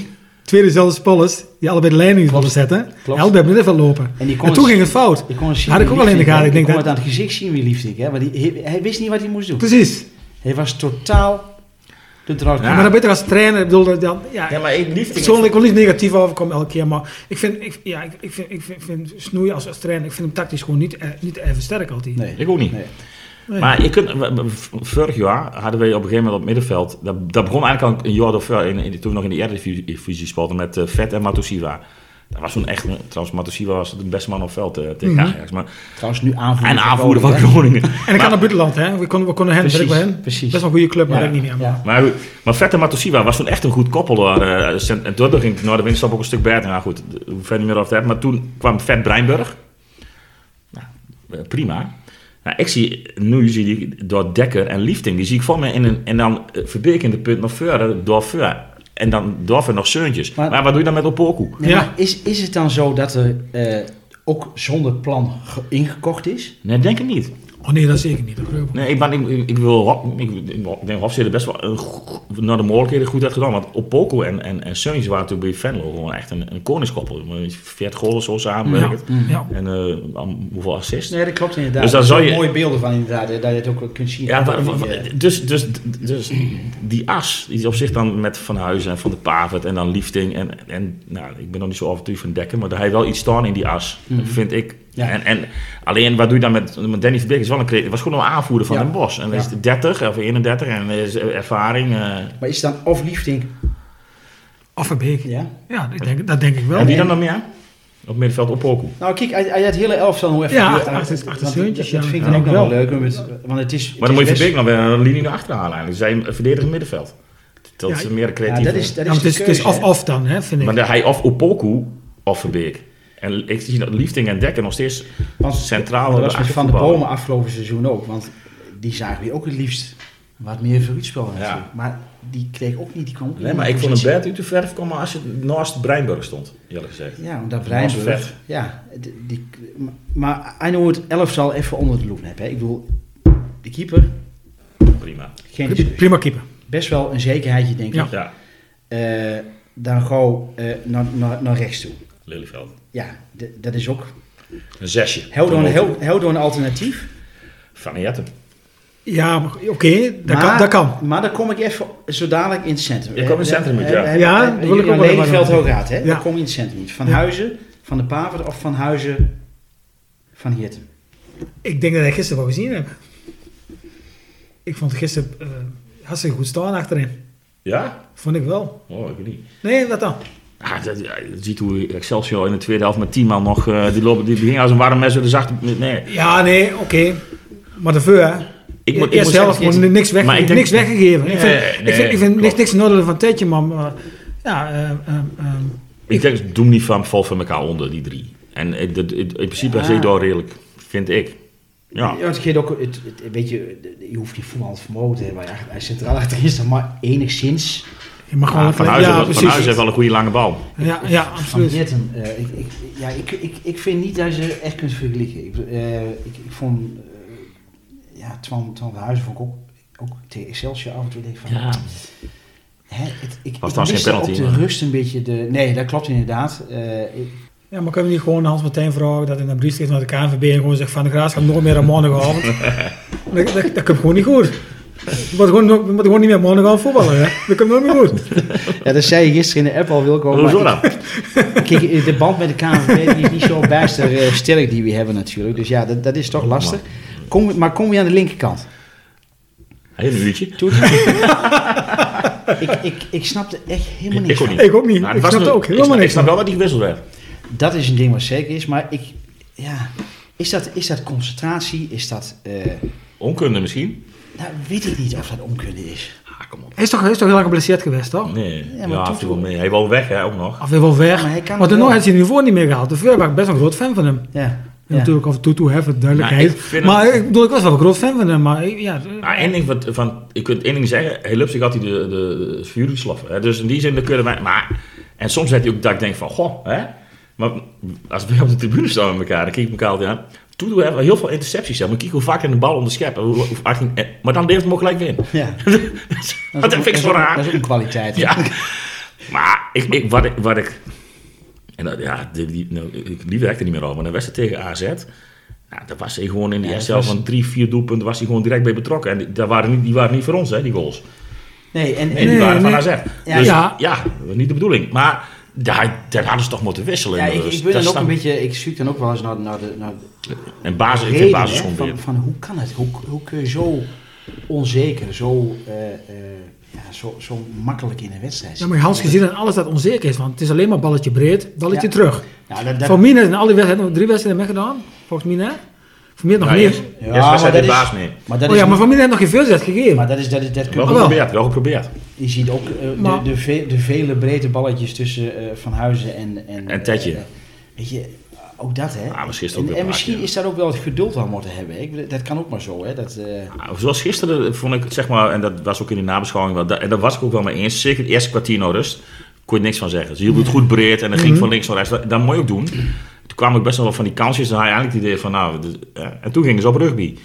twee dezelfde spallers die allebei de leiding wilden zetten. Allebei met even lopen. En die kon En toen ging het fout. Ik kon Had ik ook wel in de gaten. Ik Ik denk kon dat- het aan het gezicht zien wie ik. Hè? Maar die, hij, hij wist niet wat hij moest doen. Precies. Hij was totaal de draad. Ja. Maar dan beter als trainer. Ik bedoel, dan, ja, Ja, maar ik liefde... Persoonlijk wil niet negatief overkomen elke keer, maar ik vind, ik, ja, ik, ik vind, ik vind, vind Snoei als, als trainer, ik vind hem tactisch gewoon niet, eh, niet even sterk altijd. Nee. Ik ook niet. Nee. Nee. Maar je kunt, vorig jaar hadden we op een gegeven moment op het middenveld. Dat, dat begon eigenlijk al een jaar of in, in, toen we nog in de Eredivisie speelden met eh, Vet en Matosiva. Dat was toen echt, trouwens Matosiva was de beste man op het veld eh, tegen Mhm. Ajax. Maar, Trouwens, nu aanvoerder en aanvoerder van Groningen, en ik kan naar buitenland, hè. We konden, we konden hen, Precies, hen. precies. Best wel een goede club, maar Ja, ik niet meer. ja. Maar, maar Vet en Matosiva was toen echt een goed koppel. daar, eh, En toen ging naar de winststap ook een stuk beter. Nou goed, we hoeven niet meer te hebben. Maar toen kwam Vet Breinburg. Nou, eh, prima. Nou, ik zie, nu zie ik door Dekker en Liefding, die zie ik voor me in een, en dan Verbeek in de punt nog verder, door voor. En dan voor nog Seuntjes. Maar- Maar, wat doe je dan met Opoku? Nee, Ja. is, is het dan zo dat er eh, ook zonder plan ge- ingekocht is? Nee, denk ik niet. Oh nee, dat zeker niet. Dat. Nee, ik, ben, ik, ik, wil, Rob- ik, ik denk Hofstede best wel naar de mogelijkheden goed heeft gedaan. Want Opoku en, en, en Seuntjes waren natuurlijk bij Venlo gewoon echt een, een koningskoppel. 40 goals zo samenwerkt. Ja, ja. En eh, hoeveel assists? Nee, dat klopt inderdaad. Dus Er zou je- mooie beelden van inderdaad, hè, dat je het ook kunt zien. Ja, maar- maar- eh, dus, dus, dus die as, die is op zich dan met Van Huizen en Van de Pavert en dan Liefding. En, en nou, ik ben nog niet zo overtuigd van Dekken, maar daar hij wel iets staan in die as, Mhm. vind ik. Ja. En, en alleen, wat doe je dan met, met Danny Verbeek? Is wel een, was gewoon een aanvoerder van Ja. Den Bosch. En dan Ja. is het 30 of 31 en is ervaring. eh. Maar is het dan of liefding? Of Verbeek. Ja. Ja, ik denk, dat denk ik wel. en wie dan nog meer? Op middenveld op Poku. Nou, kijk, uit, uit het hele elftal hoe even... Ja, door- achter- achter- want achter dat- ja. vind ik Ja, dan ook nog wel leuk. Want het is... Maar dan moet je Verbeek nog weer een linie naar achter halen eigenlijk. Zij een verdedigend middenveld. Dat Ja, is meer creatief. Ja, dat is, dat Ja, is het is, of-of dan, hè, vind ik. Maar de- hij of Opoku of Verbeek. En ik zie dat Liefding en Dekker nog steeds Want centraal dat was Van de. Bomen afgelopen seizoen ook. Want die zagen we ook het liefst wat meer vooruitspel Ja. natuurlijk. Maar die kreeg ook niet, die Nee, maar ik vond het bed uit de verf komen als je naast Breinburg stond, eerlijk gezegd. Ja, omdat Breinburg... Ja, die, maar nou het elftal even onder de loep heb. Hè. Ik bedoel, de keeper, Prima. geen. Prima keeper. Best wel een zekerheidje, denk Ja. ik. Ja, Eh, dan gauw eh, naar, naar, naar rechts toe. Lelyveld. Ja, dat is ook... Een zesje. Hel door een, een alternatief. Van Jetten. Ja, oké, dat, maar, kan, dat kan. Maar dan kom ik even zo dadelijk in het centrum. Je komt in het centrum, ja. Ja, dat wil ik ook wel Lelyveld even- hoog gaat, hè? Ja. Dan kom je in het centrum. Van Ja. Huizen, van de Pavert of van Huizen, van Hirten. Ik denk dat ik gisteren wel gezien heb. Ik vond gisteren eh hartstikke goed staan achterin. Ja? Vond ik wel. Oh, ik niet. Nee, wat dan? Ah, dat, ja, je ziet hoe Excelsior in de tweede helft met 10 man nog, eh, die, lopen, die, die gingen als een warm mes door de zachte... Nee. Ja, nee, oké. Maar de veur, hè? Ik moet, ik Eerst moet zelf gewoon niks, weg, maar ik denk- niks weggegeven. ik vind, Nee, ik nee, vind, ik vind niks, niks nodig van Tetje, maar, maar ja, eh, eh, Ik denk, doe niet van vol van elkaar onder, die drie. En de- de- in principe Ja. is ik daar redelijk, vind ik. Ja. Ja, het geeft ook, het, het, weet je, je hoeft niet voetballend vermogen te hebben. Hij is centraal achterin staan, maar enigszins. Je mag gewoon... Van ja, Huizen, van precies. Huizen heeft wel een goede lange bal. Ja, ja, Van absoluut. Hirten, eh, ik, ik, ja, ik, ik, ik vind niet dat je ze echt kunt vergelijken. Ik, eh, ik, ik vond, eh, ja, Twan, Twan van Huizen vond ik ook, ook tegen Excelsior af en toe denk van... Ja. Hè, het, ik, Was ik trouwens miste geen penalty, op de rust een beetje de... Nee, dat klopt inderdaad. Eh, ik, Ja, maar kunnen we niet gewoon Hans Martijn vragen dat in een brief schrift naar de KNVB en gewoon zegt van de Graas gaat nooit meer aan maandagavond. dat, dat, dat komt gewoon niet goed. Je moet gewoon, je moet gewoon niet meer maandagavond voetballen, hè. Dat komt nooit meer goed. ja, dat zei je gisteren in de app al, Wilco. Hoezo maar dan? Kijk, de band met de KNVB die is niet zo bijster eh, sterk die we hebben natuurlijk. Dus ja, dat, dat is toch Oh, lastig. Kom, maar kom je aan de linkerkant? Hij een uurtje. Ik, ik, ik snapte echt helemaal Ik niks ook van. niet. Ik ook niet. Nou, ik het was snap nu- er ook ik helemaal snap- niks Ik snap wel dat hij gewisseld werd. Dat is een ding wat zeker is, maar ik... Ja, is dat, is dat concentratie? Is dat... eh, Onkunde misschien. Nou, weet ik niet of dat onkunde is. Ah, kom op. Hij is toch, hij is toch heel lang geblesseerd geweest, toch? Nee, Ja, maar ja toen- wel mee. Hij wou weg, hè, ook nog. Of weer wel weg. Ja, maar hij kan daarna heeft hij het niveau niet meer gehaald. De Veur was ik best wel een groot fan van hem. Ja. Natuurlijk af en toe toe, voor duidelijkheid. Nou, ik maar ik bedoel, ik was wel een groot fan van hem. Maar ik- ja, Nou, één ding van, van, ik kunt één ding zeggen, hij lupsig had hij de, de, de vuur? Dus in die zin dan kunnen wij, maar, en soms had hij ook dat ik denk van, goh, hè. Maar als we op de tribune staan met elkaar, dan kijk ik elkaar altijd aan. Toen doen we hebben we heel veel intercepties. Hè. Maar kijk hoe vaak in de bal hoe, hoe, maar dan leeft hem ook gelijk weer in. ja. Dat vind ik is zo ook- raar. Dat is ook een kwaliteit. hè? Ja. Maar ik, ik, wat, ik, wat ik... En dat, ja, die, die, nou, ik, die werkte niet meer al, maar dan wedstrijd tegen AZ... Nou, daar was hij gewoon in de Ja, eerste dat helft was- van drie, vier doelpunten... was hij gewoon direct bij betrokken. En die, daar waren niet, die waren niet voor ons, hè, die goals. Nee, en, Nee, en die waren nee. van AZ. Ja, dus, ja. ja. dat was niet de bedoeling. Maar daar, daar hadden ze toch moeten wisselen. ja, in de ik, rust. ik ben dan ook een beetje, ik zoek dan ook wel eens naar, naar de, naar de En basis, ik reden, basis hè, van, van hoe kan het? Hoe, hoe kun je zo onzeker, zo, eh, eh, ja, zo, zo makkelijk in een wedstrijd Ja, maar Hans gezien dat alles dat onzeker is, want het is alleen maar balletje breed, balletje Ja. terug. Nou, dat, dat, Voor Mina zijn al die wedstrijden, drie wedstrijden meegedaan, volgens Mina. Voor mij nog Ja, meer. eerst, Ja, maar dat de is- baas mee. maar dat Oh is ja, maar Mina heeft nog geen veelzet gegeven. maar dat is, dat is, dat kun Wel je, wel. geprobeerd, wel geprobeerd. je ziet ook eh, Maar- de, de, ve- de vele breedte balletjes tussen eh, Van Huizen en... En, En Tetje. eh, weet je, ook dat hè. Ah, maar gisteren ook en en misschien is daar ook wel het geduld aan moeten hebben. Ik, dat kan ook maar zo hè. Dat, eh, Nou, zoals gisteren vond ik, zeg maar, en dat was ook in die nabeschouwing wel, da- en daar was ik ook wel mee eens. Zeker het eerste kwartier nou rust, kon je niks van zeggen. Ze hield het goed breed en dan ging van links naar rechts. Dat, dat moet je ook doen. Kwamen ook best wel wat van die kansjes. Dan had je eigenlijk het idee van, nou, dit- en toen gingen ze op rugby. Toen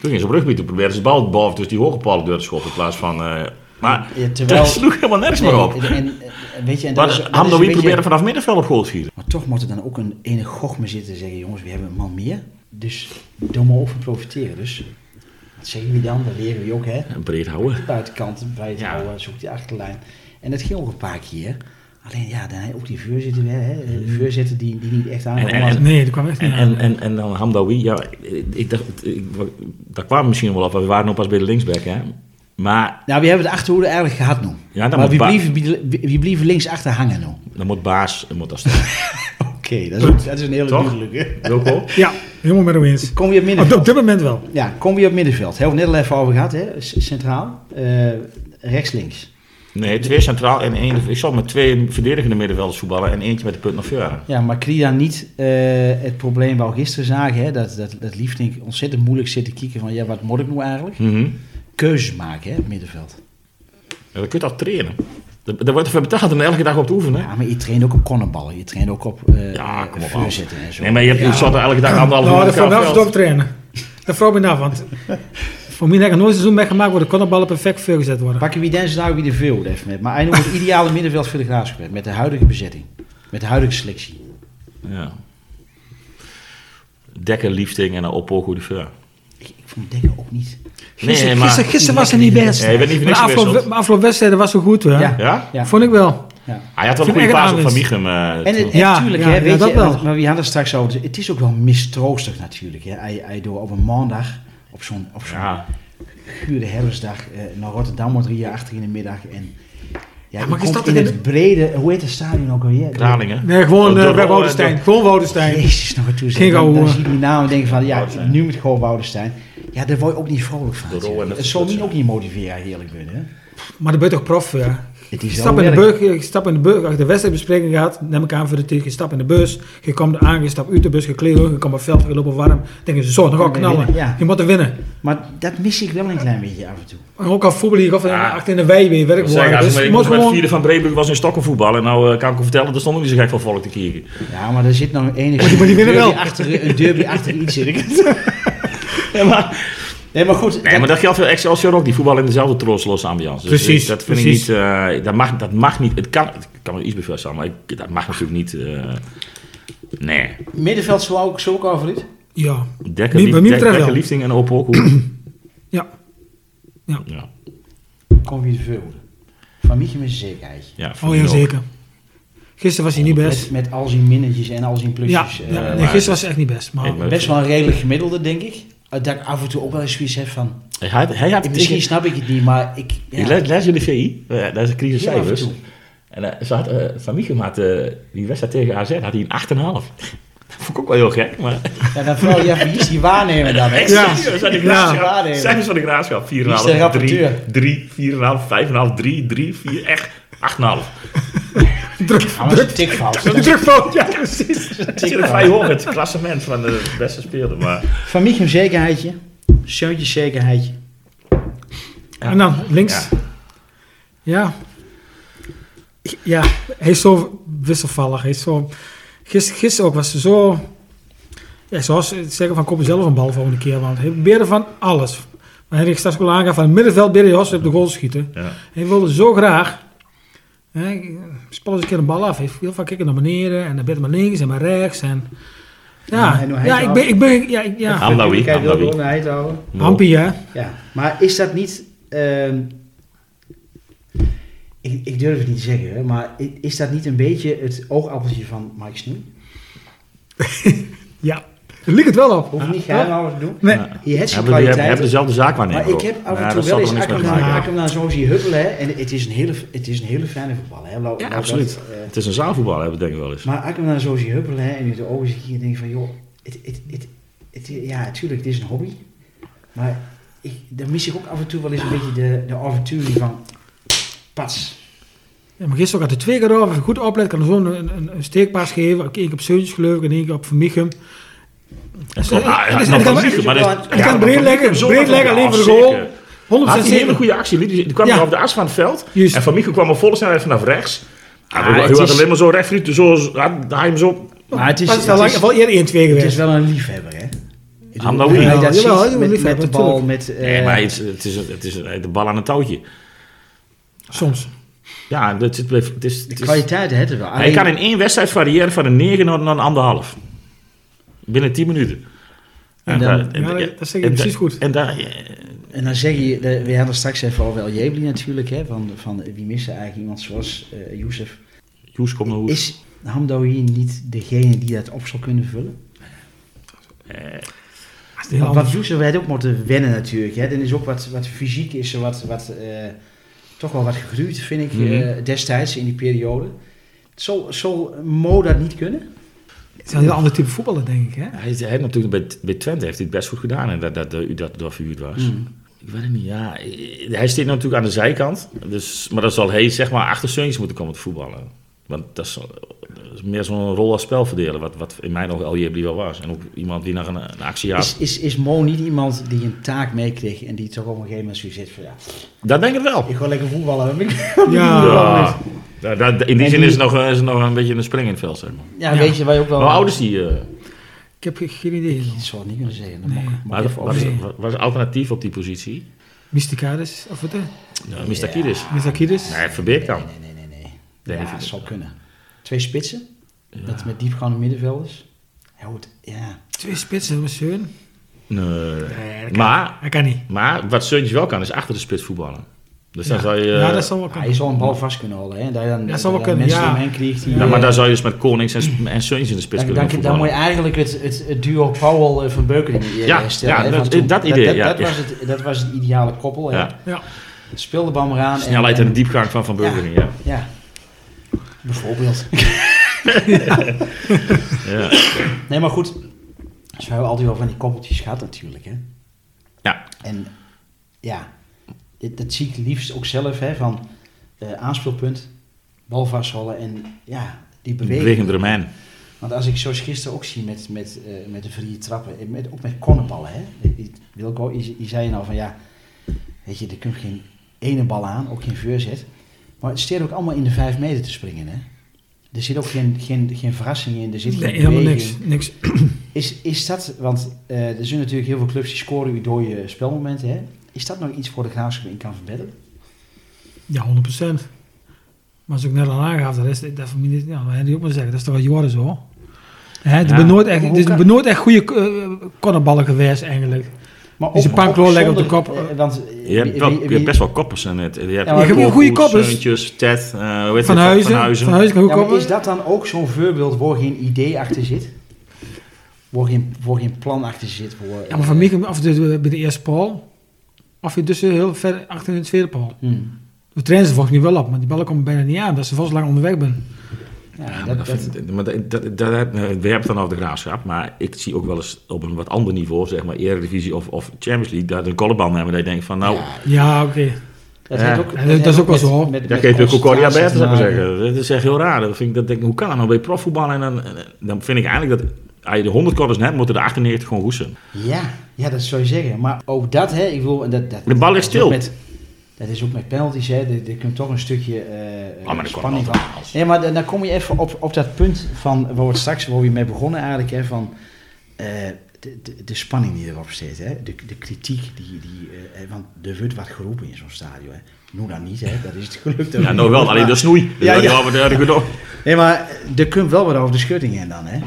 gingen ze op rugby, toen probeerden ze de bal boven dus die hoge paal door te schoppen in plaats van... eh, maar Ja, terwijl- dat sloeg helemaal nergens nee, meer op. en, weet je, en dat Maar is, Hamdoui beetje- probeerde vanaf middenveld op goal te schieten. Maar toch moet er dan ook een ene gochme zitten zeggen, jongens, we hebben een man meer. Dus we ook van profiteren. Dus wat zeggen we dan? Dat leren we ook, hè? En breed houden. Buitenkant, breed Ja. houden, zoek die achterlijn. En dat ging ook een paar keer. Alleen ja, dan ook die voorzitter weer, hè? De voorzitter die, die niet echt aan En- en- Nee, dat kwam echt niet En, aan. en, en, en dan Hamdawi, ja, ik dacht, ik, daar kwamen misschien wel op, want we waren nog pas bij de linksback, hè. Maar Nou, we hebben de achterhoede eigenlijk gehad nu. Ja, dan maar moet wie bleef, wie, bleef links achter hangen nu? dan moet Baas moet dat staan. Oké, dat, is dat is een hele Toch? duidelijke. Wilco? Ja, helemaal met hem eens. Kom je op middenveld? op dit moment wel. Ja, kom je op middenveld. Hebben we het net al even over gehad, hè? Centraal. Eh, rechts, links. Nee, twee centraal en één. Ik zal met twee verdedigende middenvelders voetballen en eentje met de punt naar voren. Ja, maar creëer dan niet eh, het probleem waar we gisteren zagen, hè? Dat, dat, dat Liefdink ontzettend moeilijk zit te kijken van, ja, wat moet ik nou eigenlijk? Mhm. Keuzes maken, hè, op middenveld. Ja, dat kun je toch trainen. Daar wordt er voor betaald om elke dag op te oefenen. Ja, maar je traint ook op cornerballen. Je traint ook op eh Ja, kom op, en zo. Nee, maar je, hebt, er elke dag anderhalf Nou, uur dat elkaar wel veld. stop trainen. Dat ik me af, want voor mij heb ik nog nooit een seizoen meegemaakt waar de cornerballen perfect veelgezet worden. Pakken wie deze daar wie de veel even met. Maar hij noemt het ideale middenveld voor de graafschap met de huidige bezetting. Met de huidige selectie. Ja. Dekker, liefding en een oppogo de vuur. Ik, ik vond Dekker ook niet. Gisteren, Nee, maar- gisteren, gisteren was hij niet best. Nee, je niet afgelopen, wedstrijden was zo goed, hè? Ja. Ja? Ja. Vond ik wel. Ja. Hij had wel een goede paas op Van Michem. eh, En, Ja, natuurlijk, ja, hè, ja, weet dat je, wel. maar we hadden het straks over. Het is ook wel mistroostig natuurlijk. Hè. Hij, hij door op een maandag, op zo'n op zo'n Ja. gure herfstdag, eh, naar Rotterdam moet hier achter in de middag. En ja, maar is komt dat in het brede, hoe heet het stadion ook alweer? Kralingen. Nee, gewoon uh, door- Woudenstein. Gewoon Woudenstein. Jezus, nog een toezicht. Geen Dan, zie je die naam en denk van, ja, nu moet het gewoon Woudenstein. Ja, daar word je ook niet vrolijk van. Het zal me ook niet motiveren, eerlijk ben. Hè. Maar dan ben je toch prof, ja. Het Je stap in de bus, je stap in de bus, als je de wedstrijdbespreking gaat, neem ik aan voor de tegen, je stap in de bus, je komt aan, je stapt uit de bus, je kleedt je komt op het veld, je loopt warm, dan denk je, zo, ik je knallen. ja. Je moet er winnen. Maar dat mis ik wel een klein beetje af en toe. En ook al voetbal hier, of Ja. achter in de wei weer werk worden. als Dus ik moet met gewoon... vierde van Breeburg was in stokken voetballen. En nou eh, kan ik u vertellen, er stond ook niet zo gek veel volk te kijken. Ja, maar er zit nog enig Maar die- maar die winnen derby wel. Achter, een derby achter iets zit. Ja, maar, Nee, maar goed. nee, maar dat geldt voor Excelsior ook. Die voetballen in dezelfde troosteloze ambiance. Dus Precies, ik- dat vind precies. ik niet... eh, dat, mag, dat mag niet... Het kan, het kan me iets staan, maar ik, dat mag natuurlijk niet... eh, nee. Middenveld zo ook, zo ook over Ja, Dekker, Wie- lief, wat mij dekker liefding en op ook. ja. ja, Kom je de veel. Van Mietje met zekerheid. ja, Oh ja, zeker. Gisteren was hij niet best. Met, met al zijn minnetjes en al zijn Ja, plusjes. ja eh, nee, gisteren was hij echt niet best. Maar best wel een redelijk gemiddelde, denk ik. Uh, Dat ik af en toe ook wel eens zoiets heb van... Hij, had- hij had eh, Misschien snap ik het niet, maar ik... Ja, Ik les, les je de VI, eh, dat is een crisis Heel af en cijfers. toe. En eh, ze had, eh, Van Michem had eh, die wedstrijd tegen AZ had hij een 8,5. Dat vond ik ook wel heel gek, maar... ja, dan vooral, ja, wie is die waarnemer dan? Hè? Ja. Ja. Cijfers van de graafschap. 4,5, Wie is de 3, rapporteur? 3, 4,5, 5,5, 3, 3, 4, echt 8,5. Druk, Ja, een tikfout. druk, drukfout, ja precies. Een vrij hoog het klassement van de beste speler. Maar Van een zekerheidje. Seuntje zekerheidje. Ja. En dan links. Ja. Ja. Ja, hij is zo wisselvallig. Hij is zo... Gisteren, gisteren ook was hij zo... Ja, zoals ze zeggen van koop zelf een bal volgende keer. Want hij probeerde van alles. Maar hij straks wel aangaf van het middenveld probeerde hij op de goal schieten. ja. Hij wilde zo graag. Hè, spel eens een keer een bal af. Heel vaak kijken naar beneden en dan ben je maar links en maar rechts. En, ja, ja, ik ben, ik ben, ja, ik- ja. Houden. Hampie, hè? Ja, maar is dat niet... ehm, ik, ik durf het niet te zeggen, hè, maar is dat niet een beetje het oogappeltje van Mike Snoe? Ja. Ligt het wel op. Hoef niet geheim te doen. Nee. Je hebt zijn Hebben, die hebben, hebben kwaliteiten. dezelfde zaak waarnemen. Maar ik heb af en toe wel eens, te naar- maken. als ik hem naar zo zie huppelen, hè, en het is een hele, het is een hele fijne laat- Ja, absoluut. dat, eh, Het is een zaalvoetbal, hebben we denk ik wel eens. maar als ik hem naar zo zie huppelen hè, en in de ogen zie, dan denk ik van, joh, het, het, het, het, ja, natuurlijk, het is een hobby. Maar ik, dan mis ik ook af en toe wel eens een beetje de, de avontuur van, pas. Ja, maar gisteren had hij twee keer over. Als je goed oplet, kan hij zo een, een, een steekpaas geven. Eén keer op Seuntjes geloof ik en één keer op Vermichum. Dat is wel- nog maar dat is- en- ja, kan maar breed leggen, breed leggen, alleen voor de goal. Had 100% hij een hele goede actie. hij- Die kwam Ja. op de as van het veld. En Van Michel kwam op volle snelheid vanaf rechts. Ah, hij het had is- alleen maar zo recht, zo, had hij hem zo... Maar het is, Maar het het lang, is, wel eerder 1-2 het geweest. is wel een liefhebber, hè. Ja, dat een met, de bal, met... eh, Nee, maar het, is- het, is, het is de bal aan een touwtje. Soms. Ja, dat het is, het is, de het is- kwaliteit heeft het wel. hij kan in één wedstrijd variëren van een 9 naar, naar een anderhalf. Binnen 10 minuten. En dan- Ja, dat- dat zeg je en precies goed. En daar, En dan zeg je, we hadden straks even over El Jebli natuurlijk, hè, van, van wie missen eigenlijk iemand zoals eh Youssef. Joes komt naar. Is Hamdawi niet degene die dat op zou kunnen vullen? Eh, Want anders. wat Youssef had ook moeten wennen natuurlijk. Hè. Dan is ook wat, wat fysiek is, er wat, wat, eh, toch wel wat gegroeid vind ik Mhm. eh, destijds in die periode. Zal, zal Mo dat niet kunnen? Het is een heel ander type voetballer, denk ik. Hè? hij, hij heeft natuurlijk bij, bij Twente heeft hij het best goed gedaan en dat, dat, dat, u dat door verhuurd was. Hmm. Ik weet het niet, ja. Hij staat natuurlijk aan de zijkant. Dus, maar dan zal hij zeg maar achter Seuntjes moeten komen te voetballen. Want dat is, dat is meer zo'n rol als spelverdeler, wat, wat in mijn ogen El Jebli wel was. En ook iemand die nog een, een actie had. Is, is, is Mo niet iemand die een taak meekreeg en die toch op een gegeven moment zo zit van ja, Dat denk ik wel. ik ga lekker voetballen. Ja. Ja, dat, dat- in die En zin die- is het nog, is het nog een beetje een spring in het veld, zeg maar. Ja, Ja. weet je waar je ook wel... Hoe oud is die? eh? Ik heb ge- geen idee. Ik zou het niet kunnen zeggen. Dat Nee. maar is, was het alternatief op die positie? Mysticades, of wat? Mr. Kiedis. Mystakidis. Nee, Verbeek dan. Nee, nee, nee, nee. nee. Nee, ja, dat zou kunnen. Twee spitsen met, met diepgaande middenvelders. Ja, goed, ja. Twee spitsen, met Seun. Nee. dat kan- Maar, Dat kan niet. maar wat Seuntjes wel kan, is achter de spits voetballen. Dus dan ja. zou je... ja, dat zal wel kunnen. je zal een bal vast kunnen houden. Hè. Dat je dan, Dat zal wel kunnen, mensen ja. omheen krijgt die... Ja, eh, maar daar zou je dus met Konings en, en Seuntjes in de spits dan, kunnen dan, dan moet je eigenlijk het, het, het duo Powell eh, van Beukering eh, Ja, stellen. ja, dat- van toen. dat idee, Dat, ja, dat, ja. Was het, dat was het ideale koppel. Hè. Ja. Ja. Speel de bal maar aan. Snelheid en de diepgang van Van Burgering, ja. Ja. Bijvoorbeeld. ja. nee, maar goed. Dus we hebben altijd wel van die koppeltjes gehad natuurlijk. Hè. Ja. En ja, dat zie ik liefst ook zelf. Hè, van eh, aanspeelpunt, bal vasthouden en ja, die beweging. Bewegende Romein. Want als ik zoals gisteren ook zie met, met, eh, met de vrije trappen, en met, ook met cornerballen. Hè. Wilco, je, je zei nou van ja, weet je, er komt geen ene bal aan, ook geen voorzet. Maar het steert ook allemaal in de vijf meter te springen. Hè. Er zit ook geen, geen, geen verrassing in, er zit geen Nee, helemaal beweging. niks. niks. Is, is dat, want eh, er zijn natuurlijk heel veel clubs die scoren door je spelmomenten. Hè. Is dat nog iets voor de graafschap in kan verbeteren? Ja, 100%. Maar als ik net al aangaf, dat is dat voor mij niet, ja, maar die ook maar zeggen, dat is toch al jaren zo. Hè, er Ja. nooit echt, zijn nooit echt goede uh, cornerballen geweest eigenlijk. Maar Die zijn pankloor leggen op de kop. eh, want, eh, Je hebt, wie- wel, wie- je wie- hebt best wel koppers in het. Je hebt Ja, maar je hebt Koppels, goede koppers. Ted, eh, hoe heet Van het? Huizen, Van Huizen. Van Huizen Ja, maar is dat dan ook zo'n voorbeeld waar geen idee achter zit? Waar geen, waar geen plan achter zit? Voor, Ja, maar van mij, of de, bij de eerste paal, of je dus heel ver achter in de tweede paal. Hmm. We trainen ze volgens mij wel op, maar die ballen komen bijna niet aan, dat ze vast lang onderweg ben. Ja, dat, dat, dat vind- maar dat, dat, dat, we hebben het dan over de graafschap, maar ik zie ook wel eens op een wat ander niveau, zeg maar Eredivisie of, of Champions League, dat een kolleband hebben dat je denkt van nou, ja, Ja, oké. dat Ja. ook, dat- dat is ook wel zo. met- daar met geef je Concordia zou ik maar zeggen. Dat is echt heel raar. Dat vind ik, dat denk ik, hoe kan dat nou bij profvoetbal en dan, dan vind ik eigenlijk dat als je de 100 korters net, moeten de 98 gewoon goed zijn. Ja, ja, dat zou je zeggen. Maar ook dat, hè, ik wil, dat, dat, De bal ligt is stil. Met, dat is ook met penalties, hè. Er komt toch een stukje Oh, dat spanning van. Ja, maar dan, dan kom je even op, op dat punt van waar we straks waar we mee begonnen eigenlijk, hè, van eh, de, de, de spanning die erop zit, hè? De, de kritiek, die, die, want er wordt wat geroepen in zo'n stadion. Hè? Nu dan niet, hè? dat is het geluk. Ja, nou wel, alleen de snoei. Ja, Ja, ja. Nee, maar er komt wel wat over de schutting heen dan, hè?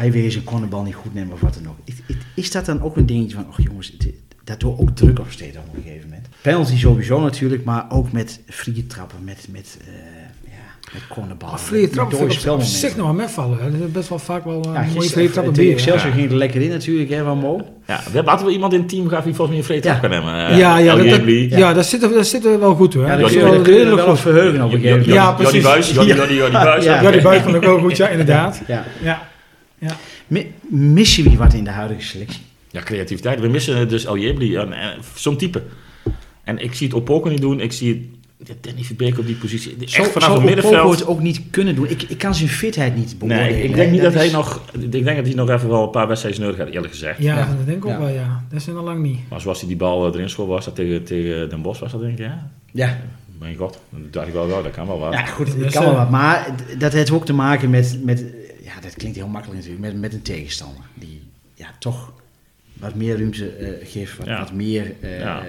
Hij weer eens een cornerbal niet goed nemen of wat dan ook. Is- is- Is dat dan ook een dingetje van, oh jongens, het- dat door ook druk op steeds op een gegeven moment? Penalty sowieso natuurlijk, maar ook met vrije trappen, met, met, eh ja, met cornerballen. Vrije met trap dode vind ik op spelmomenten. zich nog wel metvallen. Dat is best wel vaak wel Ja, uh, mooie vrije trappen tegen binnen. Excelsior Ja. ging er lekker in natuurlijk, hè, van Mo. Ja, we hebben altijd wel iemand in het team gehad die volgens mij een vrije trap Ja. kan nemen. Ja, Eh, ja, ja, dat, ja, dat, zit er, dat zit er wel goed hoor. Ja, dat dat is kun wel er wel verheugen op een gegeven moment. Ja, precies. Johnny Buis. Ja. Ja, die buik vond ik ook goed, ja, inderdaad. Ja. Ja. Ja. Mi- Mis je wie wat in de huidige selectie? Ja, creativiteit. We missen dus El Jebli, en, en zo'n type. En ik zie het Opoku niet doen. Ik zie ja, Danny Verbeek op die positie. Echt Zo- vanaf zou het middenveld. het ook niet kunnen doen. Ik, ik kan zijn fitheid niet beoordelen. Nee, ik hè. denk niet dat, hij is- nog... Ik denk dat hij nog even wel een paar wedstrijden nodig gaat, eerlijk gezegd. Ja, Ja. dat denk ik ook Ja. wel, ja. Dat is er nog lang niet. Maar zoals hij die bal eh, erin schoot was, dat tegen, tegen Den Bosch was dat denk ik, ja. Ja, Mijn god, dan dacht ik wel, wel, dat kan wel wat. ja goed, Dat het is, kan wel eh, wat. Maar dat heeft ook te maken met, met ja, dat klinkt heel makkelijk natuurlijk, met, met een tegenstander. Die ja, toch wat meer ruimte eh, geeft, wat, Ja. wat meer, eh, Ja. eh,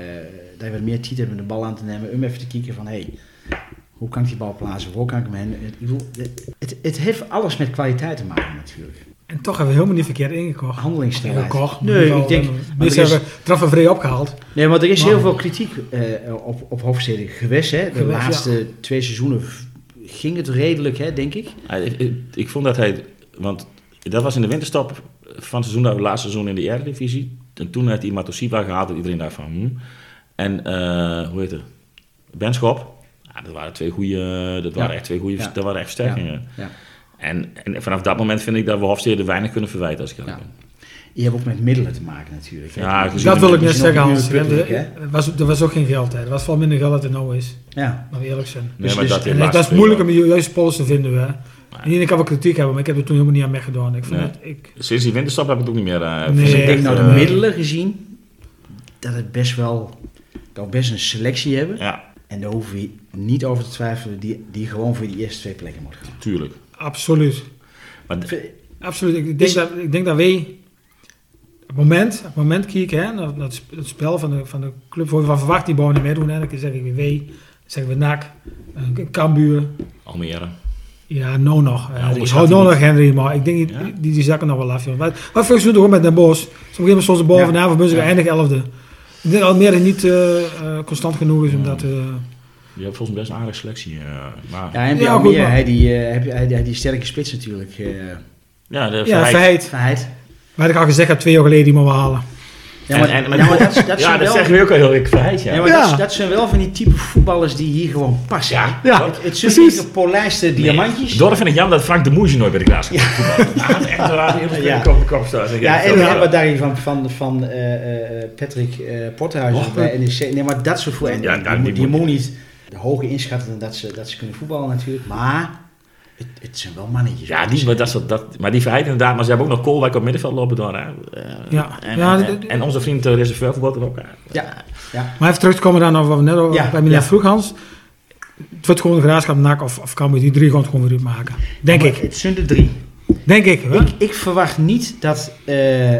dat je wat meer tijd hebt om de bal aan te nemen. Om even te kijken van, hé, hey, hoe kan ik die bal plaatsen? Of hoe kan ik hem heen? Het, het, het heeft alles met kwaliteit te maken natuurlijk. En toch hebben we helemaal niet verkeerd ingekocht. Handelingssnelheid. Gekocht. Nee, ik denk... Maar is- hebben we traffen vrij opgehaald. Nee, want er is Maar- heel veel kritiek eh, op, op Hofstede geweest. Hè? De Geweest, laatste twee seizoenen ging het redelijk, hè, denk ik. Ja, ik, ik, ik vond dat hij... Want dat was in de winterstop van het seizoen, dat laatste seizoen in de Eredivisie. En toen had hij Matosiba gehaald en iedereen daarvan... Hm. En, eh, hoe heet het? Benschop. Ja, dat waren twee goede... Dat waren Ja. echt twee goede... Ja. Dat waren echt versterkingen. Ja. En, en vanaf dat moment vind ik dat we Hofstede weinig kunnen verwijten, als ik Ja. ben. Je hebt ook met middelen te maken natuurlijk. Ja, Dat wil ik net zeggen, Hans. Er was, er was ook geen geld. Hè. Er was veel minder geld dat er nou is. Ja. We eerlijk zijn. Nee, Dus- maar dus- dat, En dat, dat is moeilijk om de juiste pols te vinden. Hè. En iedereen kan wel kritiek hebben, maar ik heb er toen helemaal niet aan meegedaan. Ik vond Nee. het, ik, Sinds die winterstop heb ik het ook niet meer... eh, Nee. Dus ik denk nou de eh, middelen gezien, dat het best wel, dat we best een selectie hebben. Ja, En daar hoeven we niet over te twijfelen, die, die gewoon voor die eerste twee plekken moet gaan. tuurlijk. absoluut. Maar Absoluut. Ik denk, Is- dat, ik denk dat wij het moment, het moment kijken, hè, dat spel van de, van de club, waarvan verwacht die bouw niet meedoen. Hè. Dan zeg ik weer wij, dan zeggen we NAC, eh, Cambuur. Almere. Ja, nou nog. Ja, hou nou nog Henry, maar ik denk Ja? die, die zakken nog wel af. Joh. Wat, wat volgens mij gewoon met Den Bosch. Sommige hebben soms de Ja. vandaan van Bunzig Ja. eindig elfde. Ik denk dat Almere niet eh, eh, constant genoeg is om dat... eh, Je hebt volgens mij best een aardige selectie. eh, maar, Ja, en bij Ja, Almere, goed, maar- hij die, eh, heb je, hij, die sterke spits natuurlijk. eh ja, de ja, Verheid. Maar ik al gezegd had twee jaar geleden die maar halen. Ja, maar, En- en- ja, maar dat, dat ja, zijn dat wel... zeggen we ook al heel ik Verheid, ja. Ja, maar Ja. Dat, dat zijn wel van die type voetballers die hier gewoon passen. Ja, Ja, het, het zijn precies. niet gepolijste diamantjes. Door vind ik jammer dat Frank de Moesje nooit bij de Klaas ja. Ja, echt waar. Heel Ja. de kop staan. Zeg, Ja, en, ja. en wat daar van, van, van eh, eh, Patrick eh Porterhuizen Oh, bij NEC. Nee, maar dat soort voetbal. Ja, die, die die moet niet de hoge inschatten dat ze, dat ze kunnen voetballen natuurlijk. Maar het, het zijn wel mannetjes. Ja, die, maar, dat, dat, maar die Verheid inderdaad. Maar ze hebben ook nog Koolwijk op middenveld lopen door. Hè. Eh, Ja. En, Ja, en, en onze vriend uh, reserveur voetbalt er ook. Ja, ja. Maar even terug te komen dan we net over Ja, bij meneer ja. vroeg, Hans. Het wordt gewoon de graafschap, NAC of, of Cambuur. Die drie gewoon gewoon weer maken. Denk Maar ik. Het zijn er drie. Denk ik. Hè? Ik, ik verwacht niet dat, eh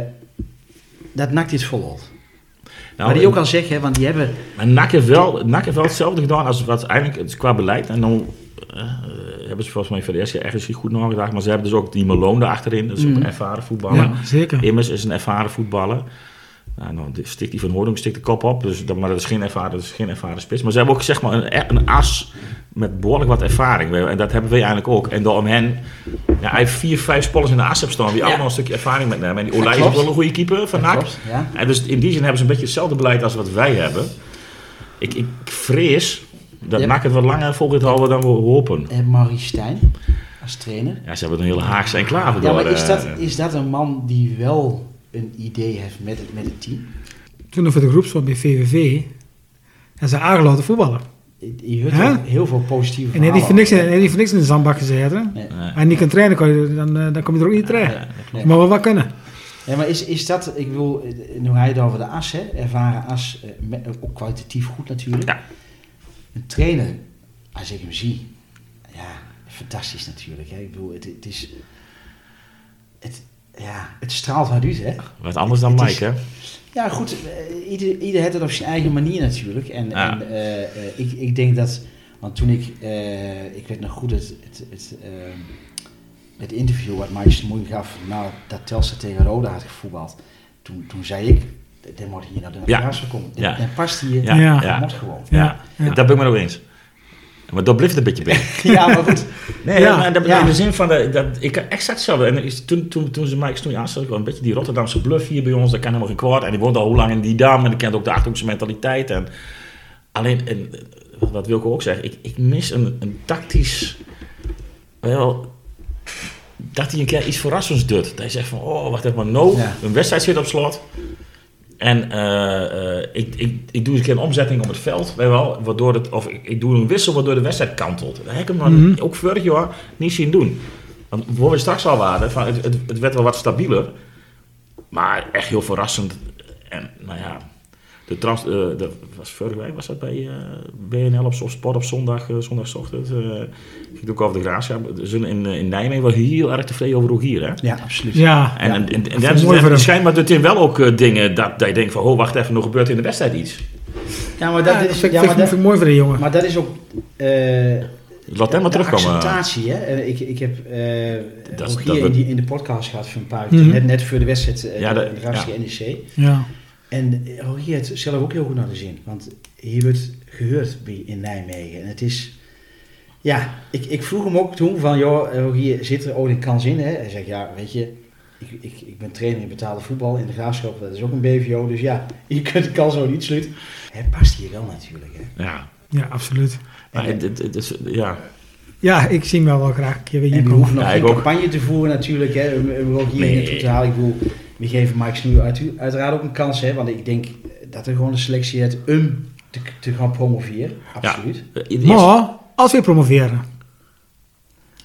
dat NAC dit volhoudt. Nou, maar die ook al zeggen, want die hebben... Maar NAC heeft, wel, NAC heeft wel hetzelfde gedaan als wat eigenlijk qua beleid. En dan eh, hebben ze volgens mij voor de eerste keer ergens niet goed nagedacht. Maar ze hebben dus ook die Malone achterin. Dat is ook Mhm. een ervaren voetballer. Ja, zeker. Immers is een ervaren voetballer. Nou, nou, die stikt die van Hoording stikt de kop op. Dus dat, maar dat is, geen ervaren, dat is geen ervaren spits. Maar ze hebben ook zeg maar een, een as met behoorlijk wat ervaring. En dat hebben wij eigenlijk ook. En door om hen... Ja, hij heeft vier, vijf spollers in de as hebben staan. Die Ja. allemaal een stukje ervaring met hem. En die Olij is ook wel een goede keeper van NAC. Ja. En dus in die zin hebben ze een beetje hetzelfde beleid als wat wij hebben. Ik, ik vrees dat Ja. NAC het wat langer vol gaat houden dan we hopen. En Marie Stijn als trainer. Ja, ze hebben een hele Haagse enclave Ja, door. maar is eh, dat, is dat een man die wel een idee heeft met het, met het team? Toen nog voor de groepswond bij VVV. En ze aangelaten voetballen. Je hoort Hè? ook heel veel positieve En hij heeft voor niks, hij heeft voor niks in de zandbak gezeten. Nee. Nee. En niet kan trainen, kan je, dan, eh, dan kom je er ook niet terecht. Ja. Nee. Maar wel wat kunnen. Ja, maar is, is dat, ik bedoel, eh, nu ga je het over de as, hè? ervaren as, eh, met- ook kwalitatief goed natuurlijk. Ja. Een trainer, als ik hem zie, ja, fantastisch natuurlijk. Hè? Ik bedoel, het, het is, het, ja, het straalt hard uit, hè? Wat anders dan Het is- Mike, hè? Ja, goed. eh, ieder, ieder heeft het op zijn eigen manier natuurlijk. En, Ja. en eh, ik, ik denk dat... Want toen ik... eh, ik weet nog goed het, het, het, het interview wat Mike Smoei gaf... Nou, dat Telstra tegen Roda had gevoetbald. Toen, toen zei ik... Dit moet hier naar de Ja. Navigatie komen. Dit, Ja. dit past hier. Ja, Ja. Dat ja. moet gewoon. Ja, ja. Dat ben ik me nog eens. Maar dat blijft een beetje bij. Ja, maar goed. Nee, Ja. maar dat, Ja. in de zin van, de, dat, ik exact hetzelfde. En is, toen, toen, toen ze Mike Snoei aanstelde, ik wel een beetje die Rotterdamse bluff hier bij ons, dat kan helemaal geen kwaad. En die woont al hoe lang in die dam en die kent ook de Achterhoekse mentaliteit. En, alleen, en, wat wil ik ook zeggen, ik, ik mis een, een tactisch, wel, dat hij een keer iets verrassends doet. Dat hij zegt van, oh, wacht even, maar no, Ja. een wedstrijd zit op slot. En eh, eh, ik, ik, ik doe een keer een omzetting op het veld, weet wel, waardoor het, of ik, ik doe een wissel waardoor de wedstrijd kantelt. Dat heb ik hem dan ook vorig jaar niet zien doen. Want waar we straks al waren, van het, het, het werd wel wat stabieler, maar echt heel verrassend. En nou ja, de trans, eh, dat was vorige week was dat bij eh, BNL op sport op zondag, eh zondagochtend. eh ging het ook over de graafschap. Ze zijn in, in Nijmegen wel heel erg tevreden over Rogier, hè? Ja, absoluut. Ja, En, Ja, en, en, dat ik is mooi voor hem. schijnbaar doet hij wel ook dingen dat, dat je denkt van, oh wacht even, nog gebeurt in de wedstrijd iets. Ja, maar dat dat is, Ja, maar vind dat- ik mooi voor de jongen. maar dat is ook... eh, Laat hem maar de terugkomen. acceptatie, hè. Ik, ik heb eh Dat dat in, die, in de podcast gehad van een paar uur, Mhm. net, net voor de wedstrijd Ja, de, de- de NEC. ja. En eh, Rogier heeft zelf ook heel goed naar de zin. Want hier wordt gehoord bij- in Nijmegen. En het is... Ja, ik, ik vroeg hem ook toen van, joh, eh, Rogier, zit er ooit een kans in? Hè? Hij zegt, ja, weet je, ik, ik, ik ben trainer in betaalde voetbal in de Graafschap. Dat is ook een BVO, dus ja, je kunt de kans ook niet sluiten. Hij past hier wel natuurlijk, hè. Ja, ja, absoluut. maar het, het, het is, ja. Ja, ik zie hem wel wel graag een keer weer hier we komen. hoeven nog Ja, geen ook. campagne te voeren natuurlijk, hè, om, om ook hier Nee. naartoe te halen. Ik bedoel, we geven Mike Snoei uit, uiteraard ook een kans, hè, want ik denk dat er gewoon een selectie heeft om te, te gaan promoveren. Absoluut. Eerste- Maar, als we promoveren.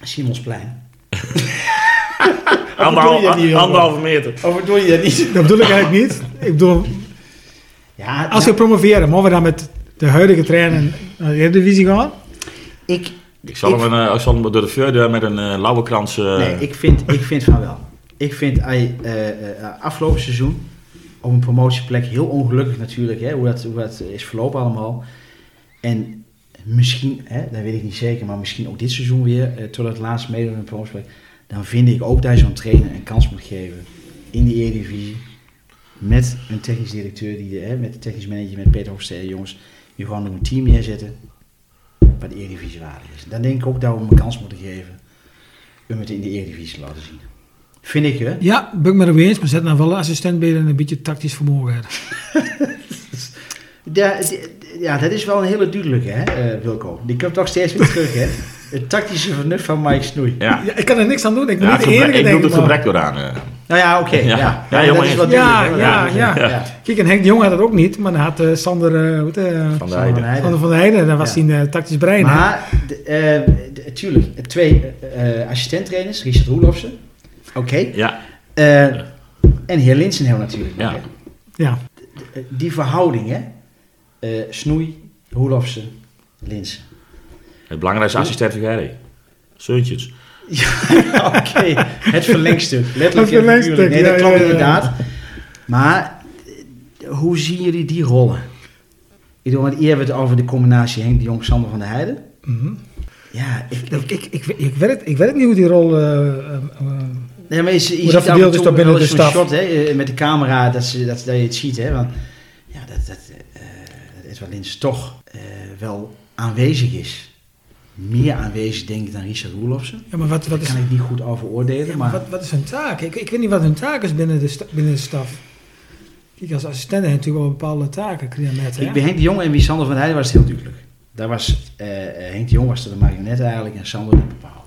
Simonsplein. Anderhalve meter. Of bedoel je dat niet? Dat bedoel ik eigenlijk niet. Ik bedoel, Ja, als nou, we promoveren, mogen we dan met de huidige trainer naar de Eredivisie gaan? ik, Ik zal, Ik- hem, een, ik zal hem door de voordeur met een eh lauwe krans... eh, nee, ik, vind, ik vind van wel. Ik vind hij, eh, afgelopen seizoen op een promotieplek heel ongelukkig natuurlijk, hè, hoe, dat, hoe dat is verlopen allemaal. En misschien, hè, dat weet ik niet zeker, maar misschien ook dit seizoen weer, tot het laatst meedoen in een promotieplek. Dan vind ik ook dat je zo'n trainer een kans moet geven in de Eredivisie. Met een technisch directeur, die, hè, met de technisch manager, met Peter Hofstede, jongens. Die gewoon een team neerzetten wat de Eredivisie waardig is. Dan denk ik ook dat we hem een kans moeten geven om het in de Eredivisie te laten zien. Vind ik, hè? Ja, ben ik met hem eens, maar zet nou wel een assistent bij en een beetje tactisch vermogen hebben. Ja, ja, dat is wel een hele duidelijke, hè, eh, Wilco. Die komt toch steeds weer terug, hè? Het tactische vernuft van Mike Snoei. Ja, Ja, ik kan er niks aan doen, ik ben ja niet het gebrek- ik doe het gebrek door aan. eh. Nou ja, oké. Ja. ja. Ja, Ja, jongen, dat is wat ja, ja, ja. ja. Kijk, en Henk de Jong had het ook niet, maar dan had eh, Sander eh, wat, eh, Van de Sander Heide. van Heijden. Sander van der Heijden, dat was Ja. zijn eh, tactisch brein. hè. Maar, eh, tuurlijk, twee eh assistenttrainers, Richard Roelofsen. Oké. Ja, Eh, en heer Linsenheel natuurlijk. Ja. Ja, Die verhouding, hè? Eh, Snoei, Roelofsen, Linsen. het belangrijkste assistent van Gerry. Seuntjes. Ja, oké. Het verlengstuk. Letterlijk Het en verlengstuk. Nee, ja, dat klopt ja, ja. inderdaad. Maar eh, hoe zien jullie die rollen? Ik bedoel, want hier hebben we het over de combinatie Henk de Jong, Sander van der Heijden. Mhm. Ja, ik, ik, ik, ik, ik, weet het, ik weet het niet hoe die rol... eh, eh, nee, maar je, je Hoe dat verdeeld is toe dan binnen de staf. shot hè, met de camera, dat, ze, dat, dat je het ziet. Hè, want ja, dat, dat, eh, dat Edward Lins toch wel aanwezig is. Meer aanwezig, denk ik, dan Richard Roelofsen. ja, maar wat, wat Daar is... kan ik niet goed over oordelen. Ja, maar maar wat, wat is hun taak? Ik, ik weet niet wat hun taak is binnen de, sta- binnen de staf. Kijk, als assistent heb je natuurlijk wel bepaalde taken. Net? Ik bij Henk de Jong en wie Sander van Heijden was het heel duidelijk. Daar was, eh, eh, Henk de Jong was er de marionet eigenlijk en Sander niet bepaald.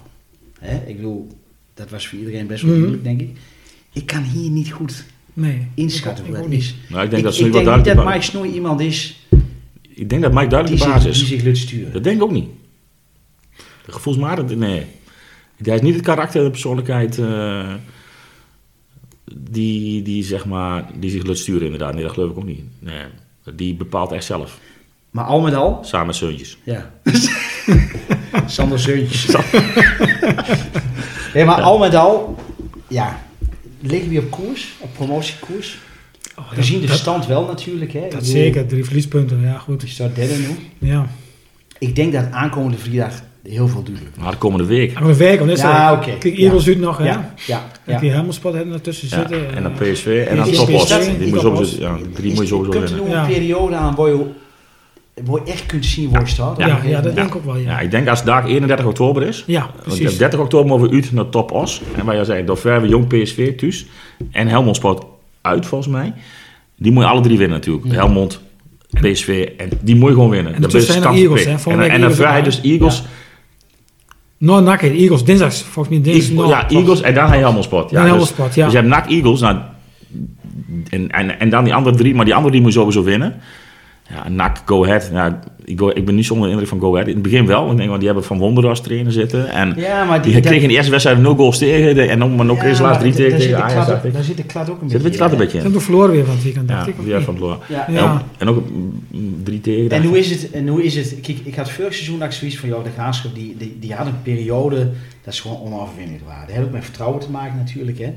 Hè? Ik bedoel, dat was voor iedereen best wel Mhm. duidelijk, denk ik. Ik kan hier niet goed Nee. inschatten Ik hoe dat niet. is. Nou, ik denk ik dat ze nu ik wat denk niet dat duidelijk Mike Snoei iemand is Ik denk dat Mike die duidelijk de zich, baas die is. zich lukt sturen. Dat denk ik ook niet. De gevoelsmatig, nee. Hij heeft niet het karakter, de persoonlijkheid eh, die, die, zeg maar, die zich laat sturen inderdaad. Nee, dat geloof ik ook niet. Nee, die bepaalt echt zelf, Maar al met al, samen met zeuntjes. ja. Sander Zeuntjes. nee, maar al met al, ja. liggen we op koers, op promotiekoers? Gezien de dat, stand wel natuurlijk. Hè? Dat bedoel, zeker, drie verliespunten. Ja, Je goed. staat derde nu. Ja. Ik denk dat aankomende vrijdag heel veel duidelijk Maar de komende week. Maar een week, want Ja, ja, oké. Kijk, nog, hè. Ja, ja, En ja. die Helmelspot hebben ertussen Ja, zitten. en dan eh, PSV en dan Topos. Die moet je Topos. sowieso, ja, die drie moet je Is- sowieso er winnen. nog een periode aan waar je, waar je echt kunt zien waar je staat? ja, ja, dat Ja. denk ik ook wel, ja. Ja, ik denk als het dag 31 oktober is. Ja, Want precies. op 30 oktober mogen we uit naar Top Os. En waar jij zei, Doverwe, Jong PSV, thuis. En Helmond Sport uit volgens mij. Die moet je alle drie winnen natuurlijk. Helmond, PSV. En die moet je gewoon winnen. En Dat zijn er Eagles, hè. En, dan vrij dus. Eagles. No, NAC heet Eagles. Dinsdags, volgens mij dinsdag. Eagles- ja, Eagles en dan ga je Helmond Sport. Ja, dus, ja. Dus je hebt NAC Eagles. Nou, en, en, en dan die andere drie. Maar die andere drie moet je sowieso winnen. Ja, NAC, Go Ahead. Ja, ik, go, ik ben niet zonder indruk van Go Ahead. In het begin wel. Ik denk, want die hebben Van Wonder als trainer zitten. En Ja, maar die, die, kregen in de eerste wedstrijd nul goals tegen. de- En nog maar nog Ja, eens laatst maar drie d- tegen daar zit Ajax. klad ook-. Daar zit de klad ook een Zit beetje klad een in, beetje Ze in. hebben verloren weer van het weekend, dacht Ja, ik. niet? van het verloren. Ja. Ja. En ook, en ook mm, drie tegen. En hoe is het? En hoe is het? Kijk, ik had vorig seizoen ik zoiets van, joh, de Graafschap, die, die, die had een periode, dat is gewoon onoverwinnelijk waren. Dat heeft ook met vertrouwen te maken natuurlijk, hè.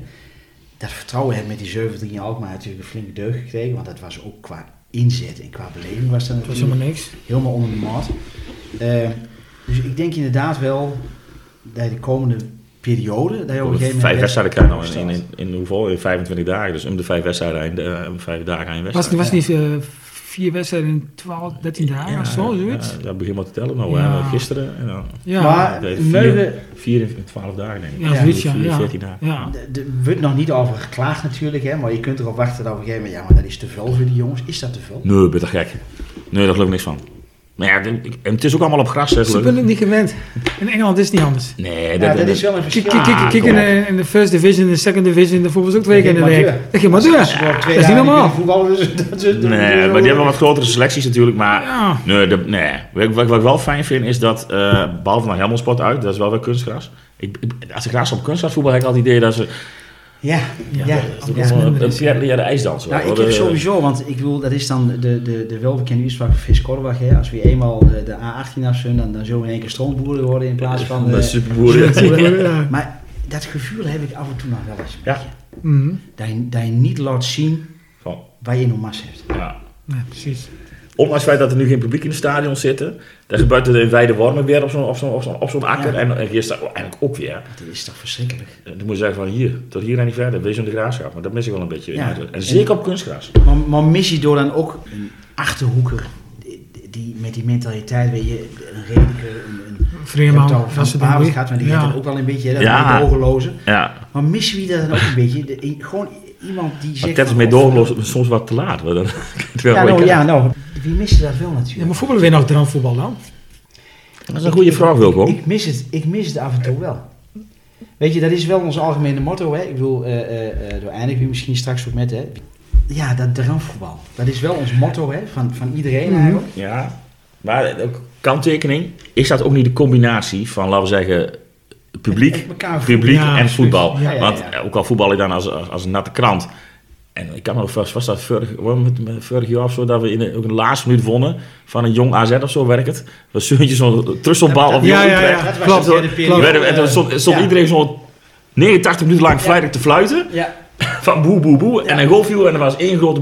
Dat vertrouwen heeft met die 7-3 in Alkmaar natuurlijk een flinke deug gekregen, want dat was ook qua inzet en qua beleving was dat natuurlijk helemaal niks. helemaal onder de maat. Eh, dus ik denk inderdaad wel dat de komende periode, dat je op een gegeven moment... Vijf wedstrijden krijg je in, in, in, in hoeveel? In 25 dagen. Dus om de vijf wedstrijden, om vijf dagen aan je Was, wedstrijd. was niet eh, vier wedstrijden in 12, 13 dagen of zo, zoiets? Ja, ja, begin maar te tellen. Nou, Ja. gisteren. En dan, Ja, maar vier in 12 dagen denk ik. ja, zoiets, ja. Vier, ja. 14 dagen. Ja. er wordt nog niet over geklaagd natuurlijk, hè, maar je kunt erop wachten dat op een gegeven moment, ja, maar dat is te veel voor die jongens. Is dat te veel? Nee, ben je gek. Nee, daar geloof ik niks van. Maar ja, ik- en het is ook allemaal op gras, hè, Ze zijn het niet gewend. In Engeland is het niet anders. Nee, Ja, dat is wel een verschil. kijk, kijk, kijk in, de, in de first division, de second division, de voetbal is ook twee keer in de week. Dat je maar twee Dat is niet normaal. dus dat Nee, maar die hebben wat grotere selecties natuurlijk. Maar Ja. nee, de, nee. Wat, wat, wat ik wel fijn vind is dat, eh, behalve naar Sport uit, dat is wel weer kunstgras. Ik, ik, als ik graag op kunstgras voetbal heb ik altijd het idee dat ze... Ja, Ja, ja. dat is ja. Een Lea de ijsdans. Nou, ik heb Eh, sowieso, want ik bedoel, dat is dan de, de, de welbekende uitspraak van hè. Als we eenmaal de, de A18 afzien, dan, dan zullen we in één keer stroomboeren worden in plaats van... de eh, superboeren. Ja. maar dat gevoel heb ik af en toe nog wel eens een Ja. Mhm. Dat je, dat je niet laat zien Van, waar je nog mas hebt. ja. Nee, precies. Ondanks het feit dat er nu geen publiek in het stadion zitten, dan gebeurt er in Weide Wormen weer op zo'n op zo'n op zo'n op zo'n akker. Ja. En, en hier staat eigenlijk ook weer. Dat is toch verschrikkelijk. Dan moet je zeggen van hier, tot hier en niet verder, wees in de graafschap. Maar dat mis ik wel een beetje. Ja. En zeker op kunstgras. Maar, maar mis je door dan ook een achterhoeker die, die met die mentaliteit, weet je, een redelijke, een, een Vreeman, al van Pavel gehad, maar die Ja. heeft het ook wel een beetje, hè, dat Ja. ja. Maar missen we dat dan ook een beetje? De- gewoon iemand die zegt... dat is oh, doorgelost, soms wat te laat. dan- wel Ja, nou, ja, nou, wie mist dat wel Ja, natuurlijk? maar voetballen weer nog drankvoetbal dan? Dat is een goede vraag, Wilco. Ik mis het, ik mis het af en toe wel. Weet je, dat is wel ons algemene motto, hè. Ik bedoel, eh eh eh, daar eindigen we misschien straks ook met, hè. Ja, dat drankvoetbal. Dat is wel ons motto, hè, van, van iedereen Mhm. eigenlijk. Ja, maar ook kanttekening, is dat ook niet de combinatie van, laten we zeggen, publiek, publiek Ja, en voetbal. Ja, ja, Want ja. ook al voetbal ik dan als, als, als een natte krant. En ik kan me nog vast, was dat vorig, vorig jaar of zo, dat we in de, ook in de laatste minuut wonnen van een jong AZ of zo werkt het. Was zo'n Dat- op Ja, Jong ja, Utrecht. ja. Dat was Klopt, En toen stond, iedereen zo'n 89 minuten lang vrijdag te fluiten. Ja, Van boe, boe, boe. En een goal viel en er was één groot,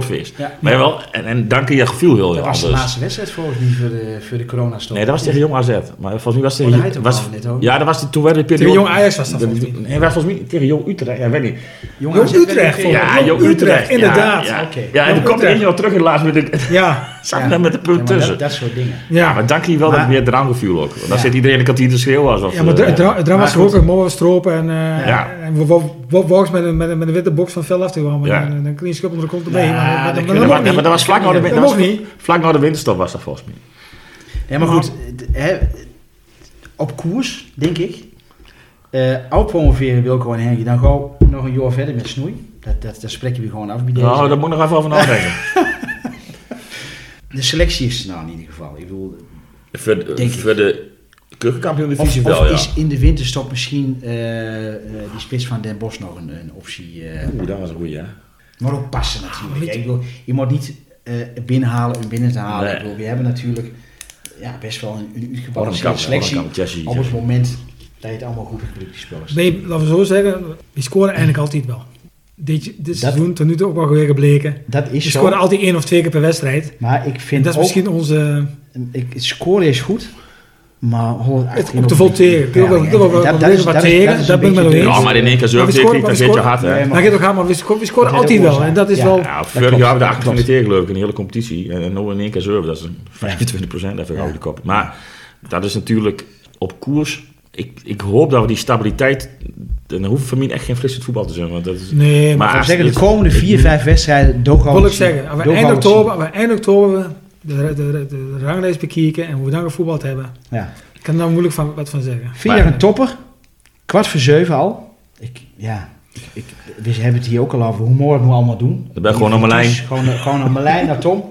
feest. ja. Maar wel, en, en dan kun je gevoel heel Dat was de laatste wedstrijd volgens mij voor de, voor de coronastop. Nee, dat was tegen Jong AZ. Maar volgens mij was het Oh, tegen... ook was, al net ook. ja, dat was de, toen werd de periode... Tegen Jong Ajax was dat volgens mij. Nee, was volgens mij tegen Jong Utrecht. Ja, weet niet. Jong Jong Utrecht, volgens Ja, Jong Jong Utrecht, Utrecht. ja, inderdaad. Ja, Oké. ja en Jong toen kwam er nog terug in de laatste minuut. Ja, Zat Ja. er met de punt tussen. dat, dat soort dingen. ja. Maar dank je wel dat meer drankgevoel ook. Want dan Ja. zit iedereen in de kantine te schreeuwen. Alsof, Ja, maar eh, het dra- het dra- was ook goed. een mooie stropen en, eh Ja. en we wo- met een, met, een, met een witte box van veld af te. Dan, dan kun je schub onder de kont erbij. Ja, maar, dat je dat maar, mag maar niet. dat was vlak na de, Dat dat was vlak na de winterstop was dat volgens mij. Ja, maar goed, hè, op koers, denk ik. eh oud promoveren Wilco en Henry, dan gauw nog een jaar verder met snoei. Dat, dat, dat spreken we gewoon af bij deze. Nou, daar moet ik nog even over nadenken. De selectie is er nou in ieder geval. Ik bedoel, voor de, ik. voor de keukenkampioen divisie wel, ja. is in de winterstop misschien eh, eh, die spits van Den Bosch nog een, een optie. eh, Oeh, dat was een goeie, hè. Maar ook passen natuurlijk. je- ik bedoel, je moet niet eh, binnenhalen om binnen te halen. Nee. Ik bedoel, we hebben natuurlijk ja, best wel een, een Hornkamp, uitgebalanceerde selectie. Jesse. Op het moment Dat je het allemaal goed hebt spelers. Nee, laten we zo zeggen, we scoren eigenlijk altijd wel. Dit, dit Dat- seizoen, tot nu toe ook wel weer gebleken. Dat is We scoren altijd één of twee keer per wedstrijd. Maar ik En vind dat is ook... misschien onze... Ik, het scoren is goed, maar op te vol tegen. Wil wel- wil wel- wel- wel wat tegen, dat ben ik met eens. Ja, maar in één keer zo tegen scoren- dan zit je hard, Ja, Maar gaat ook gaan, maar we scoren, we scoren Dat altijd wel. En dat is Ja. wel... vorig jaar hadden we de klopt. 28 tegen geloof ik in de hele competitie. En nu in één keer zo, dat is een 25 procent, even Ja. over de kop. Maar dat is natuurlijk op koers. Ik, ik hoop dat we die stabiliteit... Dan hoeven voor mij echt geen frisse voetbal te zijn. Want dat is, Nee, maar Maar zeggen, de komende vier, vijf wedstrijden wil ik zeggen, eind oktober, we de, de, de, de ranglijst bekijken en hoe we dan gevoetbald hebben, Ja. ik kan daar moeilijk van, wat van zeggen. Vind je een topper? Kwart voor zeven al. Ik, ja, ik, ik, we hebben het hier ook al over hoe mooi het moet allemaal doen. Dan ben gewoon aan mijn lijn. Gewoon, eh, gewoon aan mijn lijn naar Tom.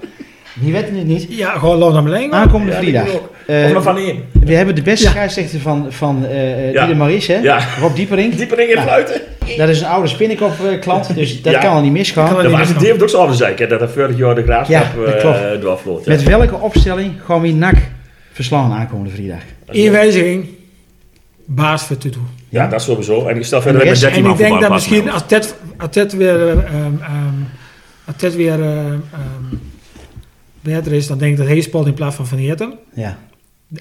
Wie weet het niet. Ja, gewoon loop naar mijn lijn. Aankomende Ja, die vrijdag. Eh, nog van één. we hebben de beste Ja. scheidsrechter van, van eh Ja. die er maar is, hè? Ja. Rob Dieperink. Dieper in Ja. fluiten. Dat is een oude spinnenkop-klant, dus dat Ja. kan al niet misgaan. Kan al Dat niet was het heeft ook zo over zeiken, dat er vorig jaar de graafschap Ja, dat eh doorvloot. Ja. Met welke opstelling gaan we NAC verslaan aankomende vrijdag? Eén wijziging, baas voor Tutu. Ja, dat sowieso. En ik stel En verder de met rest- 13 En man ik denk dat misschien als Ted, als Ted weer, eh, ehm, ehm, als Ted weer eh, ehm, beter is, dan denk ik dat hij speelt in plaats van Van Heerten. Ja.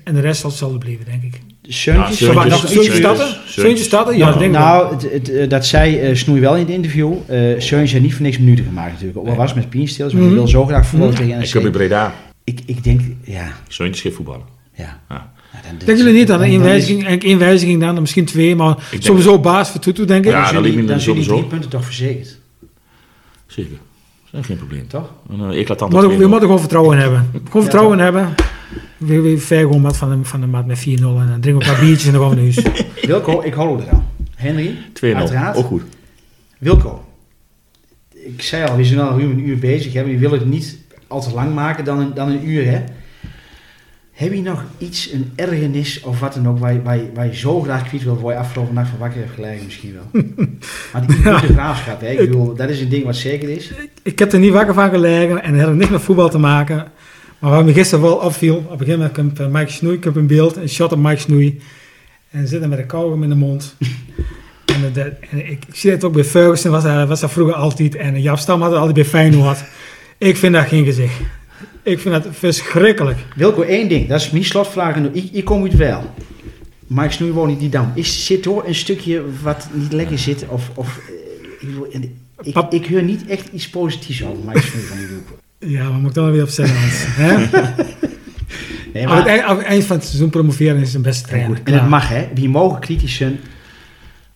En de rest zal hetzelfde blijven, denk ik. Seuntjes? Ja, Seuntjes, Seuntjes Seuntjes? Seuntjes. Seuntjes starten? Ja, dat denk. Nou, het, het, eh, dat zei eh, Snoei wel in het interview. eh Seuntjes heeft niet voor niks minuten gemaakt natuurlijk. Ook al was met Pienstils, maar Mhm. die wil zo graag voetballen Mhm. tegen Ik heb in NEC. Breda. Ik, ik denk, ja, Zoontjes geen voetballen. ja. Ja. Ja, dan- Denken jullie niet aan dan- één dan is- wijziging, eigenlijk één wijziging dan, misschien twee, maar sowieso baas voor Tutu, denk ik. Ja, Dan dat lijkt die- me sowieso. drie punten toch verzekerd. Zeker. Dat is geen probleem. Toch? Een eclatante Maar we 2-0. moeten gewoon vertrouwen in hebben. Gewoon vertrouwen in hebben. We, we gewoon wat van de, van de maat met 4-0 en dan drinken we een paar biertjes en dan gaan we naar huis. Wilco, ik hou eraan. Henry, 2-0. uiteraard. Ook goed. Wilco. Ik zei al, we zijn al ruim een uur bezig. Hè? We willen het niet al te lang maken dan een, dan een uur. Hè? Heb je nog iets, een ergernis of wat dan ook, waar je, waar je, waar je zo graag kwijt wil, waar je afgelopen nacht van wakker hebt gelegen misschien wel? maar die Ja. de graafschap, hè? Ik bedoel, dat is een ding wat zeker is. Ik heb er niet wakker van gelegen en het had niks met voetbal te maken. Maar wat me gisteren wel opviel, op een gegeven moment komt eh, Mike Snoei, ik heb een beeld, een shot op Mike Snoei. En zit er met een kauwgom in de mond. en ik, ik zie het ook bij Ferguson, was dat, was dat vroeger altijd. En Jaap Stam had het altijd bij Feyenoord. Ik vind dat geen gezicht. Ik vind dat verschrikkelijk. Wilco, één ding, dat is mijn slotvraag. Ik, ik kom uit wel. Mike Snoei woont in die dam. Is, zit er een stukje wat niet lekker zit? Of, of, eh, ik, ik hoor niet echt iets positiefs over Mike Snoei van die groep. Ja, maar moet ik dan weer op. Hè? Nee, Aan het, eind, aan het eind van het seizoen promoveren is een beste trainer. En het mag, hè. Wie mogen kritisch zijn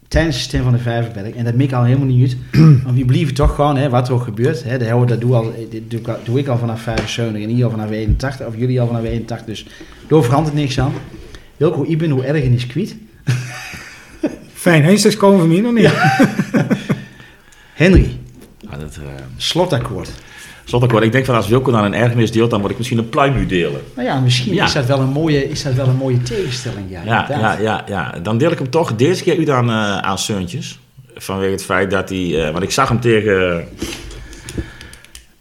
tijdens de stem van de Vijverberg. En dat mik al helemaal niet uit. Want wie blijven toch gewoon, hè, wat er ook gebeurt. Hè, dat, dat doe, al, dit doe, ik al, doe ik al vanaf 75 en hier al vanaf 81. Of jullie al vanaf 81. Dus door verandert niks aan. Wilco, ik ben hoe ergernis kwijt. Fijn, eindstraks komen van mij nog niet. Henry, Ja, dat, eh, slotakkoord. Slotakkoord. Ik denk van als Wilco dan een ergernis deelt, dan word ik misschien een pluim nu delen. Nou ja, misschien Ja. Is, dat wel een mooie, is dat wel een mooie tegenstelling. Ja, Ja, ja, ja, ja. Dan deel ik hem toch deze keer uit aan, eh aan Seuntjes. Vanwege het feit dat hij... eh, want ik zag hem tegen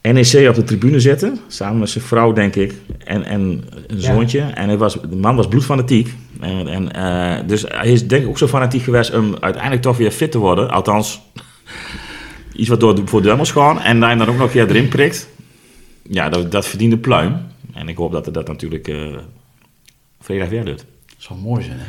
NEC op de tribune zitten. Samen met zijn vrouw, denk ik. En, en een Ja. zoontje. En hij was, de man was bloedfanatiek. En, en, eh, dus hij is denk ik ook zo fanatiek geweest om uiteindelijk toch weer fit te worden. Althans, iets wat door, voor Dummels gaan. En hij dan ook nog een keer erin prikt. Ja, dat, dat verdient een pluim. En ik hoop dat hij dat natuurlijk eh vrijdag weer doet. Dat zou mooi zijn, hè.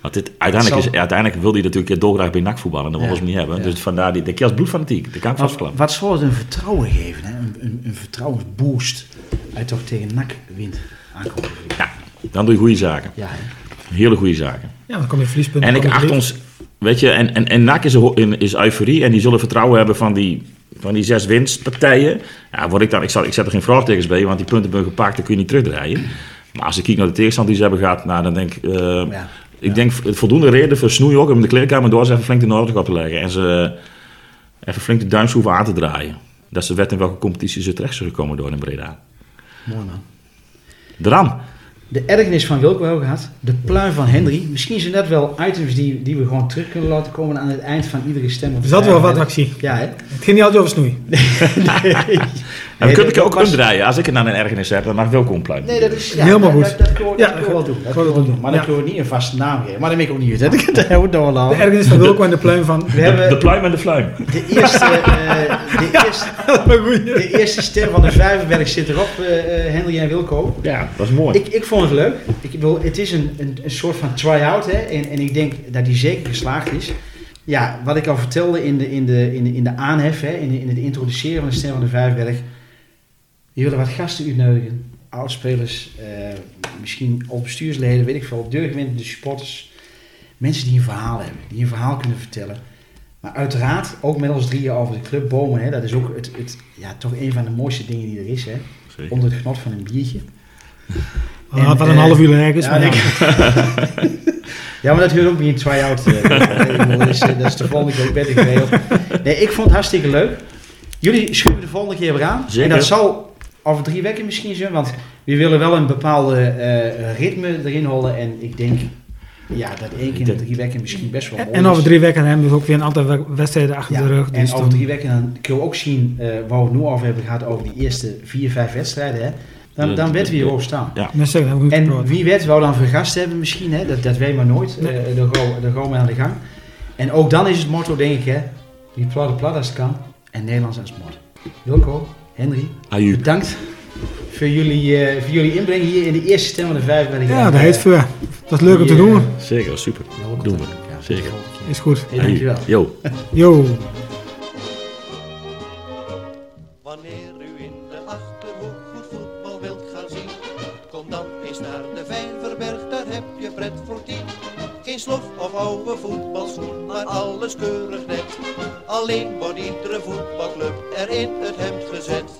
Want dit, uiteindelijk, zal- is, uiteindelijk wil hij natuurlijk een keer dolgraag bij NAC voetballen. En dat Ja, willen ze hem niet hebben. ja. Dus vandaar die, de keer als bloedfanatiek. Dat kan ik vastklappen. wat zal het een vertrouwen geven, hè? Een, een, een vertrouwensboost. Hij toch tegen NAC wint vrijdag. Ja, dan doe je goede zaken. Ja, hè. Hele goede zaken. Ja, dan kom je verliespunten. En ik acht ons, weet je, en, en, en NAC is, is euforie en die zullen vertrouwen hebben van die, van die zes winstpartijen. Ja, word ik, dan, ik, zal, ik zet er geen vraagtekens bij, want die punten ben gepakt, dan kun je niet terugdraaien. Maar als ik kijk naar de tegenstand die ze hebben gehad, nou, dan denk ik, eh, Ja. ik denk voldoende reden voor Snoei ook om de kleedkamer door eens even flink de op te leggen. En ze even flink de duimschroeven aan te draaien. Dat ze weten in welke competitie ze terecht zullen komen door in Breda. Mooi man. Dram. De ergernis van Wilco hebben we gehad. De pluim van Henry. Misschien zijn dat wel items die, die we gewoon terug kunnen laten komen aan het eind van iedere stem. op Er zat wel wat actie. Ja, hè? Het ging niet altijd over snoei. En we kunnen dat ook omdraaien. Als ik het naar een ergernis heb, dan mag welkom pluim. Nee, dat is ja, Helemaal dat- goed. Dat, dat kunnen we, Ja, dat kunnen we wel doen. Dat gewoon kunnen we wel doen. doen. Maar dan Ja. kunnen we niet een vaste naam geven. Maar dat weet ik ook niet uit. hè. Dat hebben we door al. De ergernis van Wilco en de pluim van... We hebben De pluim en de fluim. de eerste, eh, de, eerste, de eerste stem van de Vijverberg zit erop, eh, eh, Henry en Wilco. Ja, dat is mooi. Ik, ik vond het leuk. Ik wil, het is een, een, een soort van try-out. Hè? En, en ik denk dat die zeker geslaagd is. Ja, wat ik al vertelde in de, in de, in de, in de aanhef, hè? In, de, in het introduceren van de Stem van de Vijverberg. We willen wat gasten uitnodigen. Oudspelers, eh, misschien al bestuursleden, weet ik veel. Deurgewinde supporters. Mensen die een verhaal hebben. Die een verhaal kunnen vertellen. Maar uiteraard ook met ons drieën over de club Bomen. Hè? Dat is ook het, het, ja, toch een van de mooiste dingen die er is. Hè? Onder het genot van een biertje. Wat wat een eh, half uur ergens. ja, maar ja. Ja, maar dat hoort ook bij een try-out. dat, is, dat is de volgende keer ook beter geregeld. Nee, ik vond het hartstikke leuk. Jullie schuiven de volgende keer weer aan. Zeker. En dat zal over drie weken misschien zijn, want we willen wel een bepaalde eh, ritme erin houden. En ik denk ja, dat één keer in de drie weken misschien best wel mooi En is. over drie weken hebben we ook weer een aantal we- wedstrijden achter Ja, de rug. en Dus over dan- drie weken dan kunnen we ook zien eh, waar we het nu over hebben gehad over die eerste vier, vijf wedstrijden. Hè. Dan, dan weten we hier ook staan. Ja. En wie weet wou dan vergast hebben misschien, hè? Dat, dat weet maar nooit. Nee. Eh, daar, gaan, daar gaan we aan de gang. En ook dan is het motto denk ik, hè? Wie plat plat als het kan en Nederlands als moet. Wilco, Henry, Aju. bedankt voor jullie, eh, voor jullie inbreng hier in de eerste stem van de vijf. Ben ik Ja, dat eh, heet voor. Dat is leuk om te doen. eh, Zeker, super. Doen we. ja, Zeker. Is goed. Hey, dankjewel. Jo. Yo. Alles net. Alleen wordt iedere voetbalclub er in het hemd gezet.